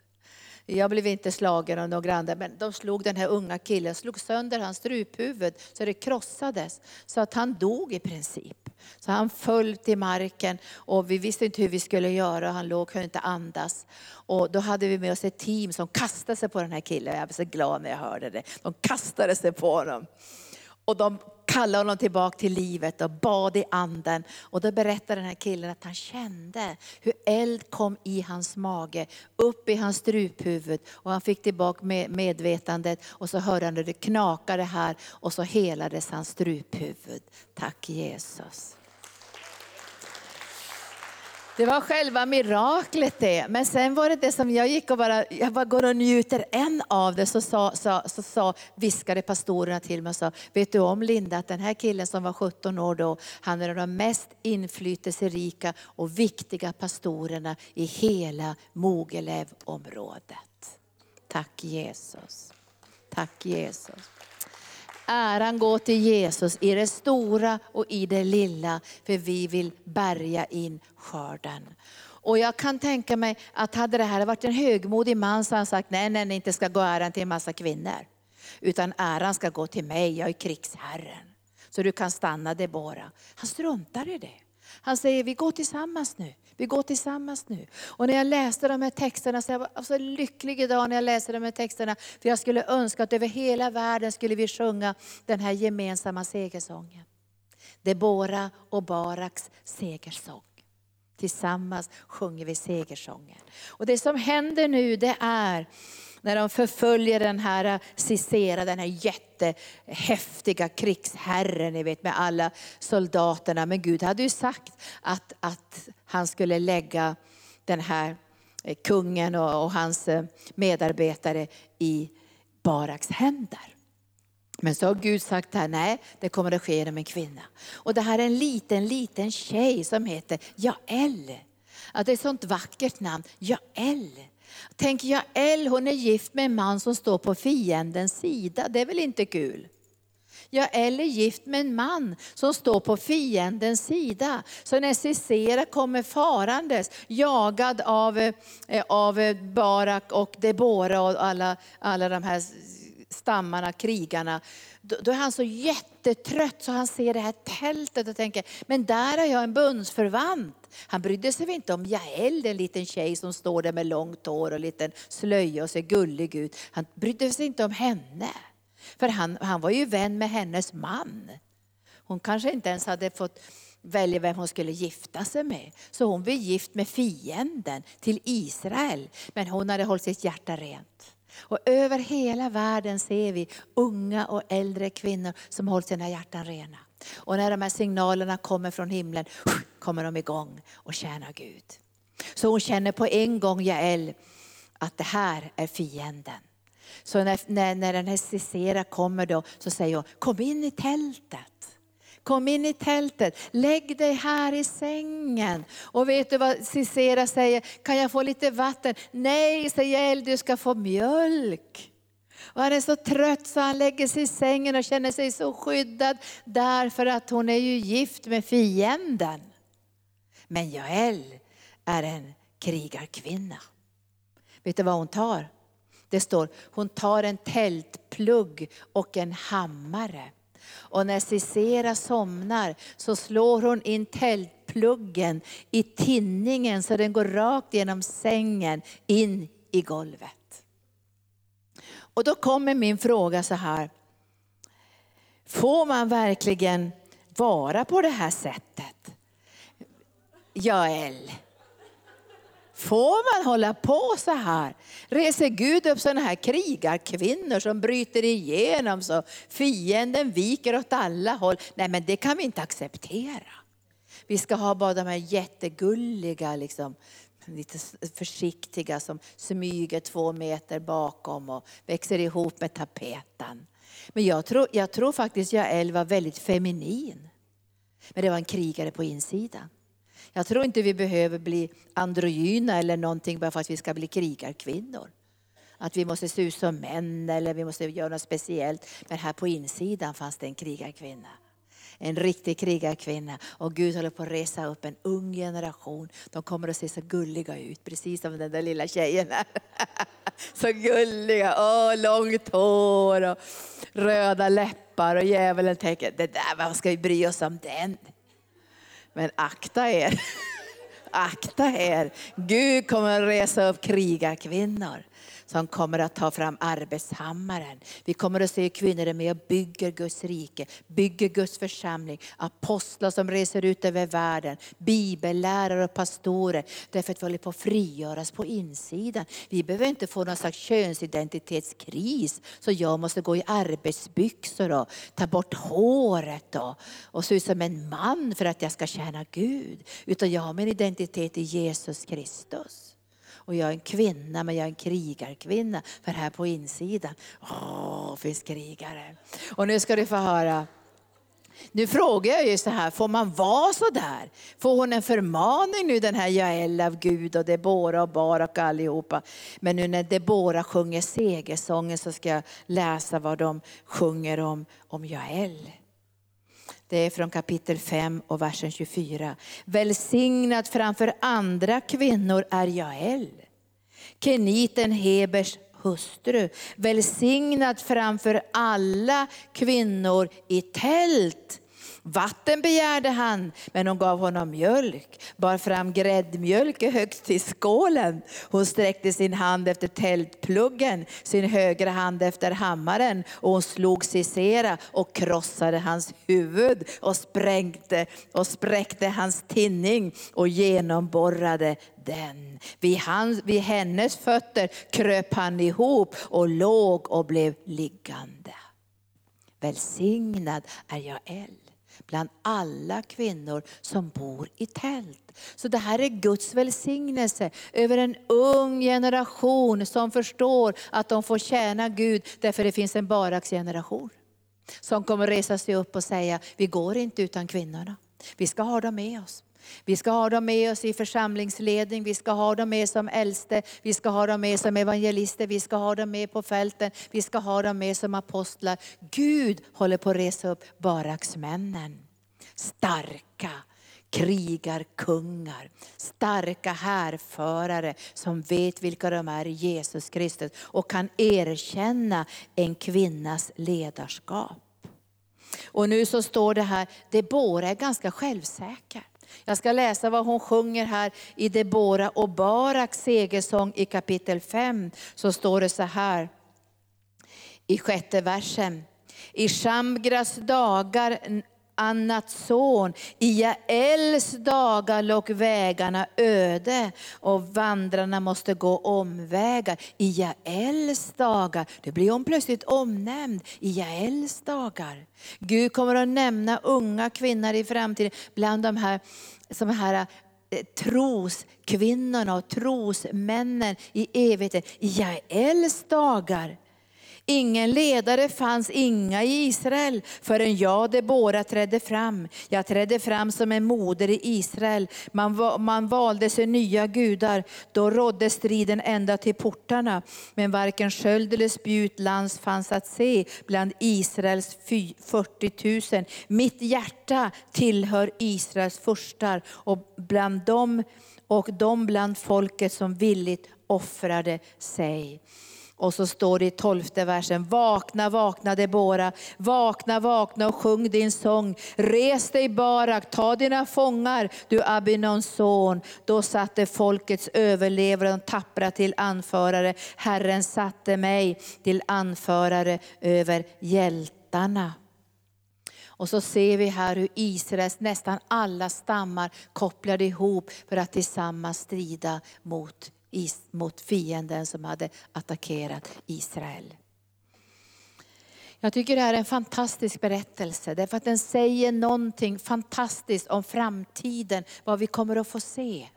Jag blev inte slagen av några andra, men de slog den här unga killen, slog sönder hans struphuvud så det krossades. Så att han dog i princip. Så han föll till marken och vi visste inte hur vi skulle göra. Han låg, kunde inte andas. Och då hade vi med oss ett team som kastade sig på den här killen. Jag blev så glad när jag hörde det. De kastade sig på honom. Och de kallade honom tillbaka till livet och bad i anden. Och då berättade den här killen att han kände hur eld kom i hans mage, upp i hans struphuvud. Och han fick tillbaka medvetandet och så hörde han hur det knakade här och så helades hans struphuvud. Tack Jesus. Det var själva miraklet det. Men sen var det det som jag gick och bara, jag bara går och njuter en av det. Så, sa, så, så, så viskade pastorerna till mig och sa, vet du om Linda att den här killen som var 17 år då, han är de mest inflytelserika och viktiga pastorerna i hela Mogelevområdet. Tack Jesus. Tack Jesus. Äran går till Jesus i det stora och i det lilla, för vi vill bärga in skörden. Och jag kan tänka mig att hade det här varit en högmodig man så hade han sagt, nej, nej, inte ska gå äran till en massa kvinnor. Utan äran ska gå till mig, jag är krigsherren. Så du kan stanna Debora. Han struntar i det. Han säger, vi går tillsammans nu. Vi går tillsammans nu. Och när jag läste de här texterna, så jag var så lycklig idag när jag läste de här texterna. För jag skulle önska att över hela världen skulle vi sjunga den här gemensamma segersången. Debora och Baraks segersång. Tillsammans sjunger vi segersången. Och det som händer nu det är när de förföljer den här eh, Sisera, den här jättehäftiga krigsherren, ni vet med alla soldaterna. Men Gud hade ju sagt att, att han skulle lägga den här eh, kungen och, och hans eh, medarbetare i Baraks händer. Men så har Gud sagt här, nej det kommer att ske genom en kvinna. Och det här är en liten, liten tjej som heter Jael. Ja, det är ett sånt vackert namn, Jael. Tänk Jael, hon är gift med en man som står på fiendens sida. Det är väl inte kul? Jael är gift med en man som står på fiendens sida. Så när Sisera kommer farandes, jagad av, eh, av Barak och Debora och alla, alla de här stammarna, krigarna, då, då är han så jättetrött så han ser det här tältet och tänker, men där har jag en bundsförvant. Han brydde sig inte om Jael, en liten tjej som står där med långt hår och liten slöja och ser gullig ut. Han brydde sig inte om henne. För han, han var ju vän med hennes man. Hon kanske inte ens hade fått välja vem hon skulle gifta sig med. Så hon blev gift med fienden till Israel. Men hon hade hållit sitt hjärta rent. Och över hela världen ser vi unga och äldre kvinnor som hållit sina hjärtan rena. Och när de här signalerna kommer från himlen kommer de igång och tjänar Gud. Så hon känner på en gång, Jael, att det här är fienden. Så när, när, när den här Sisera kommer då så säger hon, kom in i tältet. Kom in i tältet, lägg dig här i sängen. Och vet du vad Sisera säger? Kan jag få lite vatten? Nej, säger Jael, du ska få mjölk. Och han är så trött så han lägger sig i sängen och känner sig så skyddad därför att hon är ju gift med fienden. Men Jael är en krigarkvinna. Vet du vad hon tar? Det står, hon tar en tältplugg och en hammare. Och när Sisera somnar så slår hon in tältpluggen i tinningen så den går rakt genom sängen in i golvet. Och då kommer min fråga så här. Får man verkligen vara på det här sättet? Jael, Får man hålla på så här? Reser Gud upp sådana här krigarkvinnor som bryter igenom så fienden viker åt alla håll? Nej men det kan vi inte acceptera. Vi ska ha bara de här jättegulliga, liksom, lite försiktiga som smyger två meter bakom och växer ihop med tapeten. Men jag tror, jag tror faktiskt Jael var väldigt feminin. Men det var en krigare på insidan. Jag tror inte vi behöver bli androgyna eller någonting bara för att vi ska bli krigarkvinnor. Att vi måste se ut som män eller vi måste göra något speciellt. Men här på insidan fanns det en krigarkvinna. En riktig krigarkvinna. Och Gud håller på att resa upp en ung generation. De kommer att se så gulliga ut, precis som den där lilla tjejen här. Så gulliga, åh, långt hår och röda läppar. Och djävulen tänker, det där, vad ska vi bry oss om den? Men akta er. Akta er. Gud kommer att resa upp krigarkvinnor som kommer att ta fram arbetshammaren. Vi kommer att se hur kvinnor är med och bygger Guds rike, bygger Guds församling. Apostlar som reser ut över världen, bibellärare och pastorer. Därför att vi håller på att frigöras på insidan. Vi behöver inte få någon slags könsidentitetskris. Så jag måste gå i arbetsbyxor och ta bort håret och, och se ut som en man för att jag ska tjäna Gud. Utan jag har min identitet i Jesus Kristus. Och jag är en kvinna, men jag är en krigarkvinna. För här på insidan, åh, finns krigare. Och nu ska du få höra nu frågar jag ju så här, får man vara så där? Får hon en förmaning nu den här Jael av Gud och Debora och Barak och allihopa? Men nu när Debora sjunger segersången så ska jag läsa vad de sjunger om, om Jael. Det är från kapitel 5 och versen 24. Välsignad framför andra kvinnor är Jael, keniten Hebers hustru. Välsignad framför alla kvinnor i tält Vatten begärde han, men hon gav honom mjölk, bar fram gräddmjölk högst i skålen. Hon sträckte sin hand efter tältpluggen, sin högra hand efter hammaren och hon slog Sisera och krossade hans huvud och sprängde och spräckte hans tinning och genomborrade den. Vid, hans, vid hennes fötter kröp han ihop och låg och blev liggande. Välsignad är jag eld bland alla kvinnor som bor i tält. Så det här är Guds välsignelse över en ung generation som förstår att de får tjäna Gud därför det finns en Baraks generation. Som kommer resa sig upp och säga, vi går inte utan kvinnorna. Vi ska ha dem med oss. Vi ska ha dem med oss i församlingsledning, vi ska ha dem med som äldste, vi ska ha dem med som evangelister, vi ska ha dem med på fälten, vi ska ha dem med som apostlar. Gud håller på att resa upp baraksmännen. Starka krigarkungar, starka härförare som vet vilka de är i Jesus Kristus och kan erkänna en kvinnas ledarskap. Och nu så står det här, Debora är ganska självsäker. Jag ska läsa vad hon sjunger här i Debora och Baraks segersång i kapitel 5. Så står det så här i sjätte versen. I Shamgras dagar Annat son. I Jaels dagar låg vägarna öde och vandrarna måste gå omvägar. I Jaels dagar, det blir hon plötsligt omnämnd. I Jaels dagar. Gud kommer att nämna unga kvinnor i framtiden bland de här, som här eh, troskvinnorna och trosmännen i evigheten. I Jaels dagar Ingen ledare fanns inga i Israel förrän jag, Debora, trädde fram. Jag trädde fram som en moder i Israel. Man, man valde sig nya gudar. Då rådde striden ända till portarna. Men varken sköld eller spjut lands fanns att se bland Israels 40 000. Mitt hjärta tillhör Israels furstar och bland dem och de bland folket som villigt offrade sig. Och så står det i tolfte versen, vakna, vakna Debora, vakna, vakna och sjung din sång. Res dig Barak, ta dina fångar, du Abinons son. Då satte folkets överlevare och tappra till anförare. Herren satte mig till anförare över hjältarna. Och så ser vi här hur Israels nästan alla stammar kopplade ihop för att tillsammans strida mot mot fienden som hade attackerat Israel. Jag tycker det här är en fantastisk berättelse, därför att den säger någonting fantastiskt om framtiden, vad vi kommer att få se.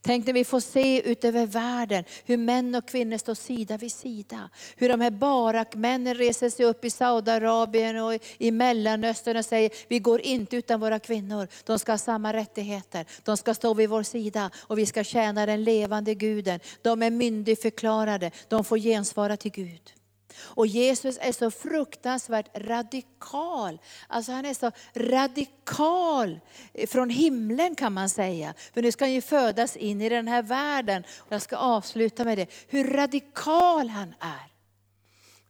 Tänk när vi får se ut över världen hur män och kvinnor står sida vid sida. Hur de här barakmännen reser sig upp i Saudiarabien och i Mellanöstern och säger, vi går inte utan våra kvinnor. De ska ha samma rättigheter, de ska stå vid vår sida och vi ska tjäna den levande guden. De är myndigförklarade, de får gensvara till Gud. Och Jesus är så fruktansvärt radikal. Alltså han är så radikal från himlen kan man säga. För nu ska han ju födas in i den här världen. Och jag ska avsluta med det. Hur radikal han är.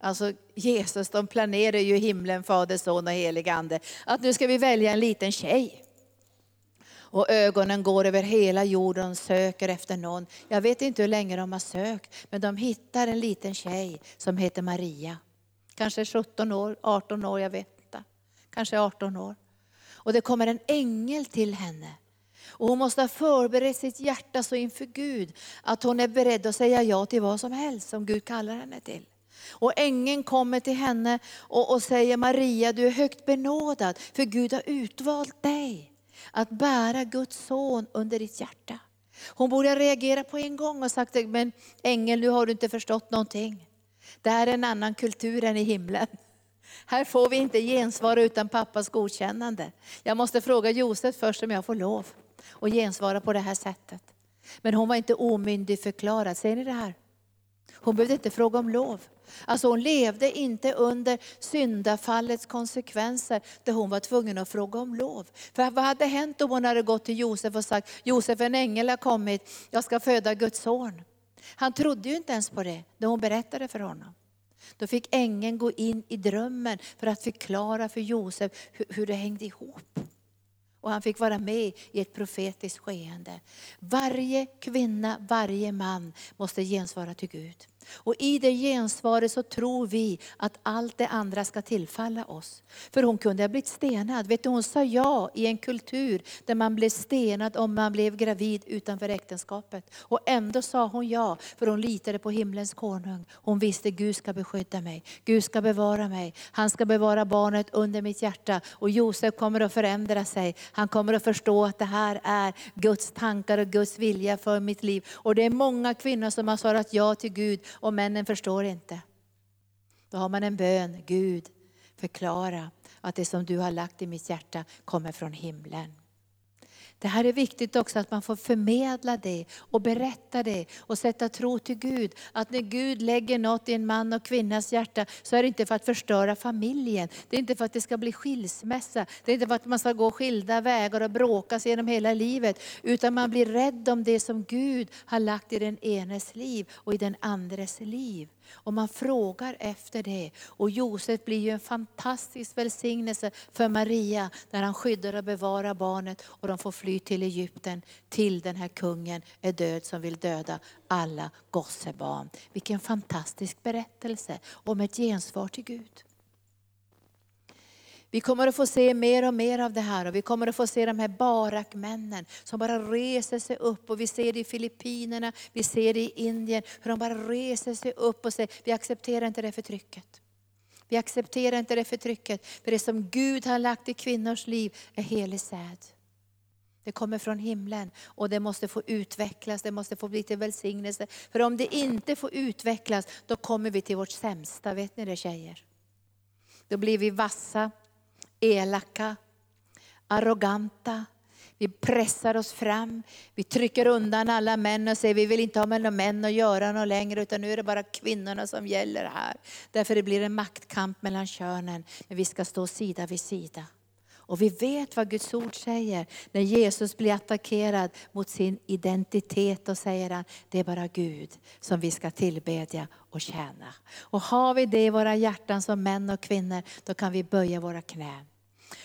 Alltså Jesus, de planerar ju himlen, Fader, Son och helig Ande. Att nu ska vi välja en liten tjej. Och ögonen går över hela jorden och söker efter någon. Jag vet inte hur länge de har sökt, men de hittar en liten tjej som heter Maria. Kanske 17 år, 18 år, jag vet inte. Kanske 18 år. Och det kommer en ängel till henne. Och hon måste ha förberett sitt hjärta så inför Gud att hon är beredd att säga ja till vad som helst som Gud kallar henne till. Och ängeln kommer till henne och, och säger Maria, du är högt benådad för Gud har utvalt dig att bära Guds son under ditt hjärta. Hon borde ha reagerat på en gång och sagt, men ängel nu har du inte förstått någonting. Det här är en annan kultur än i himlen. Här får vi inte gensvara utan pappas godkännande. Jag måste fråga Josef först om jag får lov att gensvara på det här sättet. Men hon var inte omyndigförklarad. Ser ni det här? Hon behövde inte fråga om lov. Alltså hon levde inte under syndafallets konsekvenser där hon var tvungen att fråga om lov. För vad hade hänt om hon hade gått till Josef och sagt, Josef en ängel har kommit, jag ska föda Guds son. Han trodde ju inte ens på det när hon berättade för honom. Då fick ängeln gå in i drömmen för att förklara för Josef hur, det hängde ihop och han fick vara med i ett profetiskt skeende. Varje kvinna, varje man måste gensvara till Gud. Och i det gensvaret så tror vi att allt det andra ska tillfalla oss. För hon kunde ha blivit stenad. Vet du, hon sa ja i en kultur där man blev stenad om man blev gravid utanför äktenskapet. Och ändå sa hon ja, för hon litade på himlens konung. Hon visste Gud ska beskydda mig, Gud ska bevara mig. Han ska bevara barnet under mitt hjärta. Och Josef kommer att förändra sig. Han kommer att förstå att det här är Guds tankar och Guds vilja för mitt liv. Och det är många kvinnor som har svarat ja till Gud och männen förstår inte. Då har man en bön, Gud förklara att det som du har lagt i mitt hjärta kommer från himlen. Det här är viktigt också att man får förmedla det och berätta det och sätta tro till Gud. Att när Gud lägger något i en man och kvinnas hjärta så är det inte för att förstöra familjen. Det är inte för att det ska bli skilsmässa. Det är inte för att man ska gå skilda vägar och bråkas genom hela livet. Utan man blir rädd om det som Gud har lagt i den enes liv och i den andres liv. Och man frågar efter det. Och Josef blir ju en fantastisk välsignelse för Maria, när han skyddar och bevarar barnet och de får fly till Egypten, till den här kungen är död som vill döda alla gossebarn. Vilken fantastisk berättelse om ett gensvar till Gud. Vi kommer att få se mer och mer av det här och vi kommer att få se de här barakmännen som bara reser sig upp och vi ser det i Filippinerna, vi ser det i Indien, hur de bara reser sig upp och säger, vi accepterar inte det förtrycket. Vi accepterar inte det förtrycket, för det som Gud har lagt i kvinnors liv är helig säd. Det kommer från himlen och det måste få utvecklas, det måste få bli till välsignelse. För om det inte får utvecklas, då kommer vi till vårt sämsta, vet ni det tjejer? Då blir vi vassa, elaka, arroganta. Vi pressar oss fram, vi trycker undan alla män och säger vi vill inte ha med några män att göra något längre utan nu är det bara kvinnorna som gäller här. Därför det blir en maktkamp mellan könen, men vi ska stå sida vid sida. Och vi vet vad Guds ord säger. När Jesus blir attackerad mot sin identitet, och säger han, det är bara Gud som vi ska tillbedja och tjäna. Och har vi det i våra hjärtan som män och kvinnor, då kan vi böja våra knän.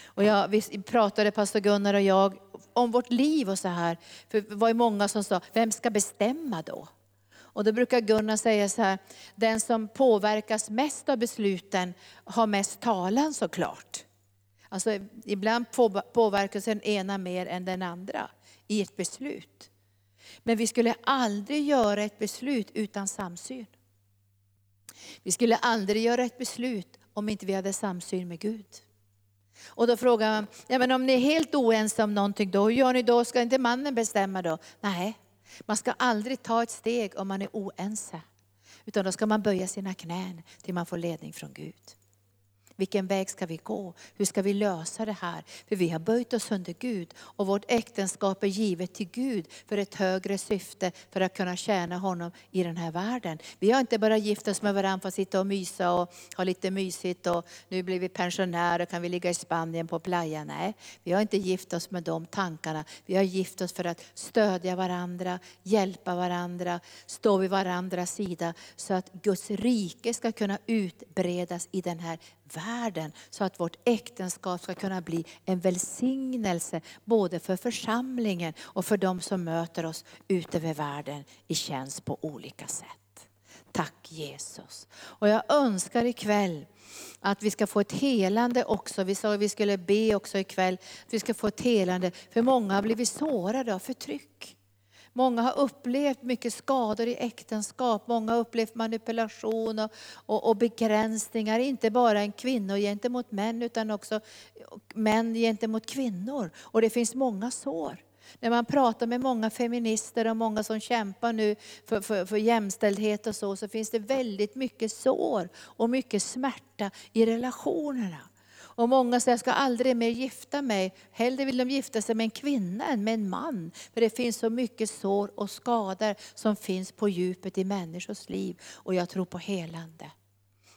Och jag, vi pratade, pastor Gunnar och jag, om vårt liv och så här. För det var ju många som sa, vem ska bestämma då? Och då brukar Gunnar säga så här, den som påverkas mest av besluten har mest talan såklart. Alltså, ibland påverkas den ena mer än den andra i ett beslut. Men vi skulle aldrig göra ett beslut utan samsyn. Vi skulle aldrig göra ett beslut om inte vi hade samsyn med Gud. Och då frågar man, ja, men om ni är helt oense om någonting, då, hur gör ni då? Ska inte mannen bestämma då? Nej, man ska aldrig ta ett steg om man är oense. Utan då ska man böja sina knän till man får ledning från Gud. Vilken väg ska vi gå? Hur ska vi lösa det här? För vi har böjt oss under Gud och vårt äktenskap är givet till Gud för ett högre syfte, för att kunna tjäna honom i den här världen. Vi har inte bara gift oss med varandra för att sitta och mysa och ha lite mysigt och nu blir vi pensionärer och kan vi ligga i Spanien på playa. Nej, vi har inte gift oss med de tankarna. Vi har gift oss för att stödja varandra, hjälpa varandra, stå vid varandras sida så att Guds rike ska kunna utbredas i den här världen så att vårt äktenskap ska kunna bli en välsignelse både för församlingen och för de som möter oss ute över världen i tjänst på olika sätt. Tack Jesus. Och jag önskar ikväll att vi ska få ett helande också. Vi sa att vi skulle be också ikväll, att vi ska få ett helande. För många har blivit sårade av förtryck. Många har upplevt mycket skador i äktenskap, många har upplevt manipulation och, och, och begränsningar, inte bara en kvinnor gentemot män utan också män gentemot kvinnor. Och det finns många sår. När man pratar med många feminister och många som kämpar nu för, för, för jämställdhet och så, så finns det väldigt mycket sår och mycket smärta i relationerna. Och många säger, jag ska aldrig mer gifta mig. Hellre vill de gifta sig med en kvinna än med en man. För det finns så mycket sår och skador som finns på djupet i människors liv. Och jag tror på helande.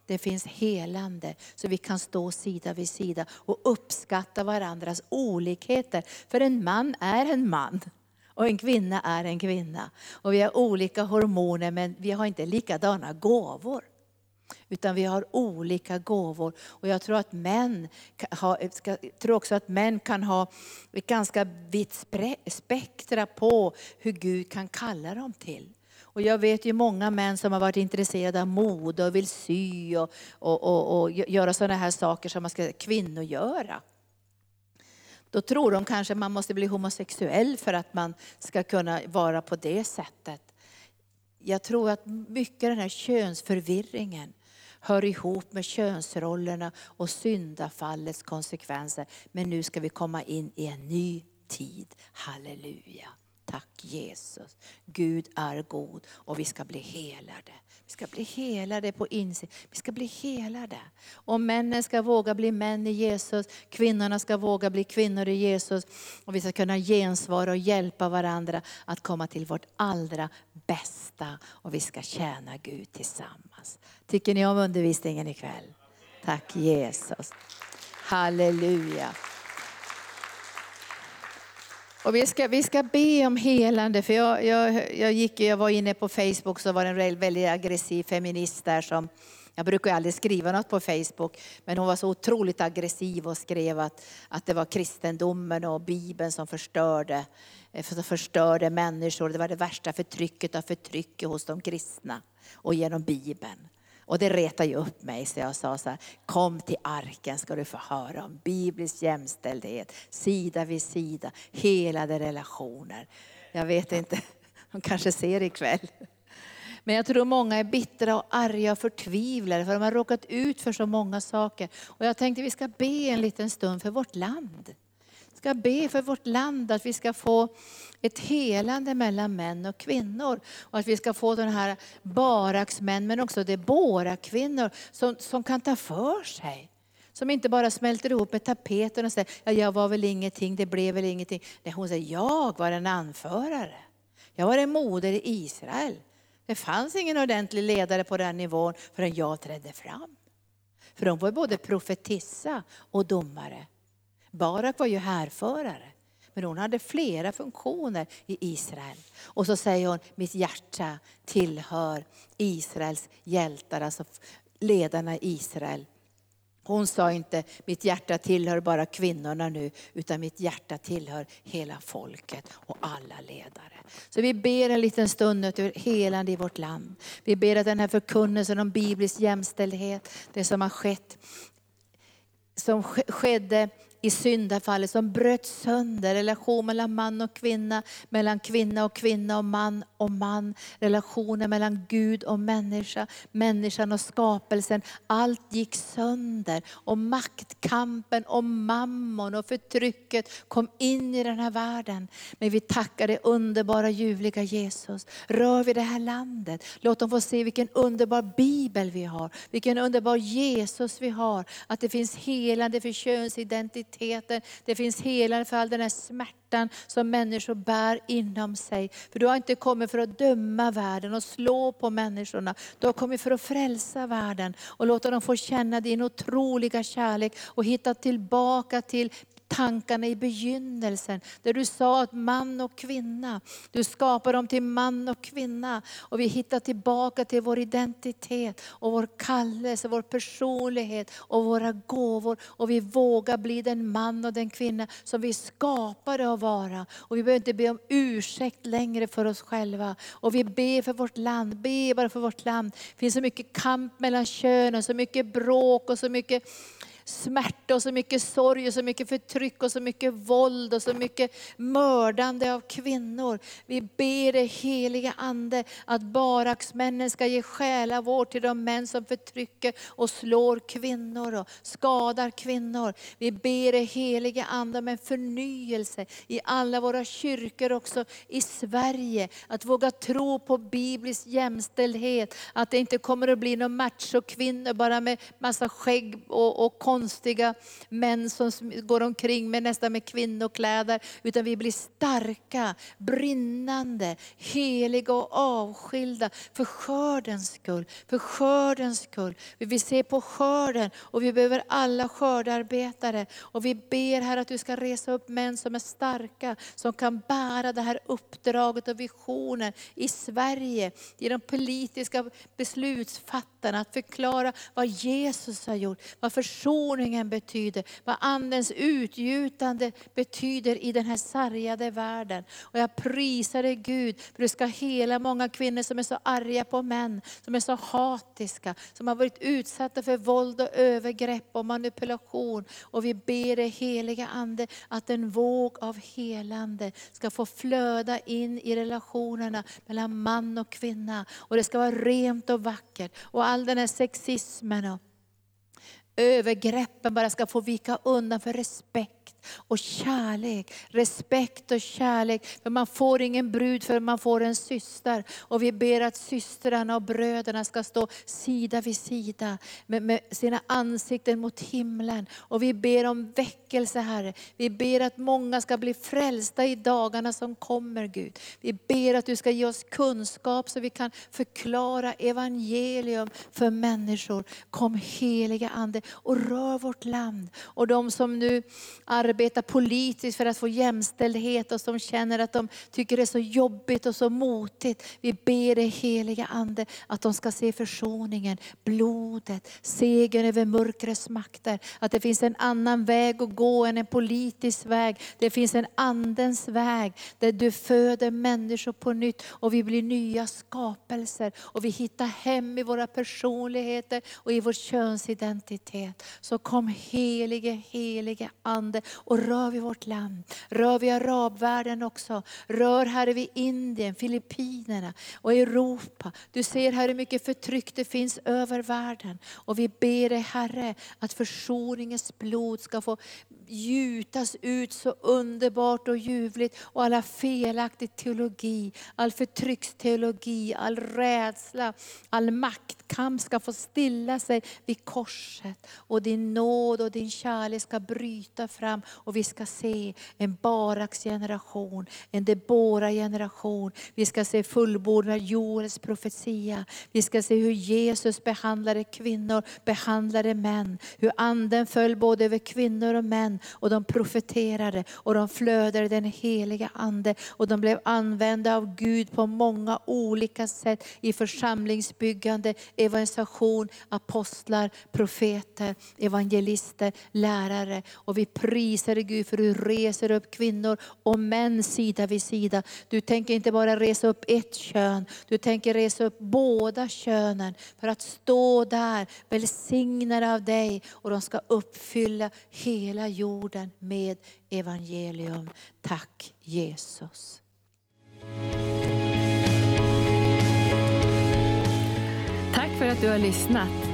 Det finns helande så vi kan stå sida vid sida och uppskatta varandras olikheter. För en man är en man. Och en kvinna är en kvinna. Och vi har olika hormoner men vi har inte likadana gåvor. Utan vi har olika gåvor. Och jag tror, att män, jag tror också att män kan ha ett ganska vitt spektra på hur Gud kan kalla dem till. Och jag vet ju många män som har varit intresserade av mode och vill sy och, och, och, och göra sådana här saker som man ska kvinnogöra. Då tror de kanske att man måste bli homosexuell för att man ska kunna vara på det sättet. Jag tror att mycket den här könsförvirringen hör ihop med könsrollerna och syndafallets konsekvenser. Men nu ska vi komma in i en ny tid. Halleluja. tack Jesus. Gud är god och vi ska bli helade. Vi ska bli helade på insidan. Vi ska bli helade. Och männen ska våga bli män i Jesus. Kvinnorna ska våga bli kvinnor i Jesus. Och vi ska kunna gensvara och hjälpa varandra att komma till vårt allra bästa. Och vi ska tjäna Gud tillsammans. Tycker ni om undervisningen ikväll? Tack Jesus. Halleluja. Och vi, ska, vi ska be om helande. För jag, jag, jag, gick, jag var inne på Facebook så var det en väldigt aggressiv feminist där som jag brukar aldrig skriva något på Facebook, men hon var så otroligt aggressiv och skrev att, att det var kristendomen och Bibeln som förstörde, eh, som förstörde människor. Det var det värsta förtrycket av förtrycket hos de kristna och genom Bibeln. Och det retade ju upp mig så jag sa så här, kom till arken ska du få höra om biblisk jämställdhet, sida vid sida, helade relationer. Jag vet inte, de kanske ser ikväll. Men jag tror många är bittra och arga och förtvivlade för de har råkat ut för så många saker. Och jag tänkte vi ska be en liten stund för vårt land. Vi ska be för vårt land att vi ska få ett helande mellan män och kvinnor. Och att vi ska få den här baraksmän men också Debora-kvinnor som, som kan ta för sig. Som inte bara smälter ihop med tapeten och säger, ja, jag var väl ingenting, det blev väl ingenting. Nej, hon säger, jag var en anförare. Jag var en moder i Israel. Det fanns ingen ordentlig ledare på den nivån förrän jag trädde fram. För de var både profetissa och domare. Barak var ju härförare. Men hon hade flera funktioner i Israel. Och så säger hon, mitt hjärta tillhör Israels hjältar, alltså ledarna i Israel. Hon sa inte, mitt hjärta tillhör bara kvinnorna nu, utan mitt hjärta tillhör hela folket och alla ledare. Så vi ber en liten stund över helande i vårt land. Vi ber att den här förkunnelsen om biblisk jämställdhet, det som har skett, som skedde i syndafallet som bröt sönder relation mellan man och kvinna, mellan kvinna och kvinna och man och man. Relationen mellan Gud och människa, människan och skapelsen. Allt gick sönder och maktkampen och mammon och förtrycket kom in i den här världen. Men vi tackar det underbara ljuvliga Jesus. Rör vid det här landet. Låt dem få se vilken underbar bibel vi har. Vilken underbar Jesus vi har. Att det finns helande för könsidentitet graviditeten. Det finns helande för all den här smärtan som människor bär inom sig. För du har inte kommit för att döma världen och slå på människorna. Du har kommit för att frälsa världen och låta dem få känna din otroliga kärlek och hitta tillbaka till tankarna i begynnelsen. Där du sa att man och kvinna, du skapade dem till man och kvinna. Och vi hittar tillbaka till vår identitet och vår kallelse, vår personlighet och våra gåvor. Och vi vågar bli den man och den kvinna som vi skapade att vara. Och vi behöver inte be om ursäkt längre för oss själva. Och vi ber för vårt land, be bara för vårt land. Det finns så mycket kamp mellan könen, så mycket bråk och så mycket smärta och så mycket sorg och så mycket förtryck och så mycket våld och så mycket mördande av kvinnor. Vi ber det heliga Ande att baraksmännen ska ge själavård till de män som förtrycker och slår kvinnor och skadar kvinnor. Vi ber det heliga Ande om en förnyelse i alla våra kyrkor också i Sverige. Att våga tro på biblisk jämställdhet, att det inte kommer att bli någon machokvinnor bara med massa skägg och, och konstiga män som går omkring med nästan med kvinnokläder. Utan vi blir starka, brinnande, heliga och avskilda för skördens skull. För skördens skull. Vi vill se på skörden och vi behöver alla skördarbetare. Och vi ber här att du ska resa upp män som är starka, som kan bära det här uppdraget och visionen i Sverige. I de politiska beslutsfattarna, att förklara vad Jesus har gjort, vad försoning försoningen betyder, vad Andens utgjutande betyder i den här sargade världen. Och jag prisar dig Gud, för du ska hela många kvinnor som är så arga på män, som är så hatiska, som har varit utsatta för våld och övergrepp och manipulation. Och vi ber dig heliga Ande att en våg av helande ska få flöda in i relationerna mellan man och kvinna. Och det ska vara rent och vackert. Och all den här sexismen och övergreppen bara ska få vika undan för respekt och kärlek. Respekt och kärlek. För man får ingen brud för man får en syster. Och vi ber att systrarna och bröderna ska stå sida vid sida med, med sina ansikten mot himlen. Och vi ber om väckelse Herre. Vi ber att många ska bli frälsta i dagarna som kommer Gud. Vi ber att du ska ge oss kunskap så vi kan förklara evangelium för människor. Kom heliga Ande och rör vårt land. Och de som nu arbetar arbetar politiskt för att få jämställdhet och som känner att de tycker det är så jobbigt och så motigt. Vi ber dig heliga Ande att de ska se försoningen, blodet, segern över mörkrets makter. Att det finns en annan väg att gå än en politisk väg. Det finns en andens väg där du föder människor på nytt och vi blir nya skapelser. Och vi hittar hem i våra personligheter och i vår könsidentitet. Så kom helige, helige Ande och rör vid vårt land. Rör vid arabvärlden också. Rör Herre vid Indien, Filippinerna och Europa. Du ser här hur mycket förtryck det finns över världen. Och vi ber dig Herre att försoningens blod ska få gjutas ut så underbart och ljuvligt. Och alla felaktig teologi, all förtrycksteologi, all rädsla, all maktkamp ska få stilla sig vid korset. Och din nåd och din kärlek ska bryta fram och vi ska se en Baraks generation, en Debora generation. Vi ska se fullbordad Joels profetia. Vi ska se hur Jesus behandlade kvinnor, behandlade män. Hur anden föll både över kvinnor och män och de profeterade och de flödade den heliga Ande och de blev använda av Gud på många olika sätt i församlingsbyggande, evangelisation, apostlar, profeter, evangelister, lärare. Och vi prisar dig Gud för du reser upp kvinnor och män sida vid sida. Du tänker inte bara resa upp ett kön, du tänker resa upp båda könen för att stå där välsignade av dig och de ska uppfylla hela jorden med evangelium. Tack Jesus. Tack för att du har lyssnat.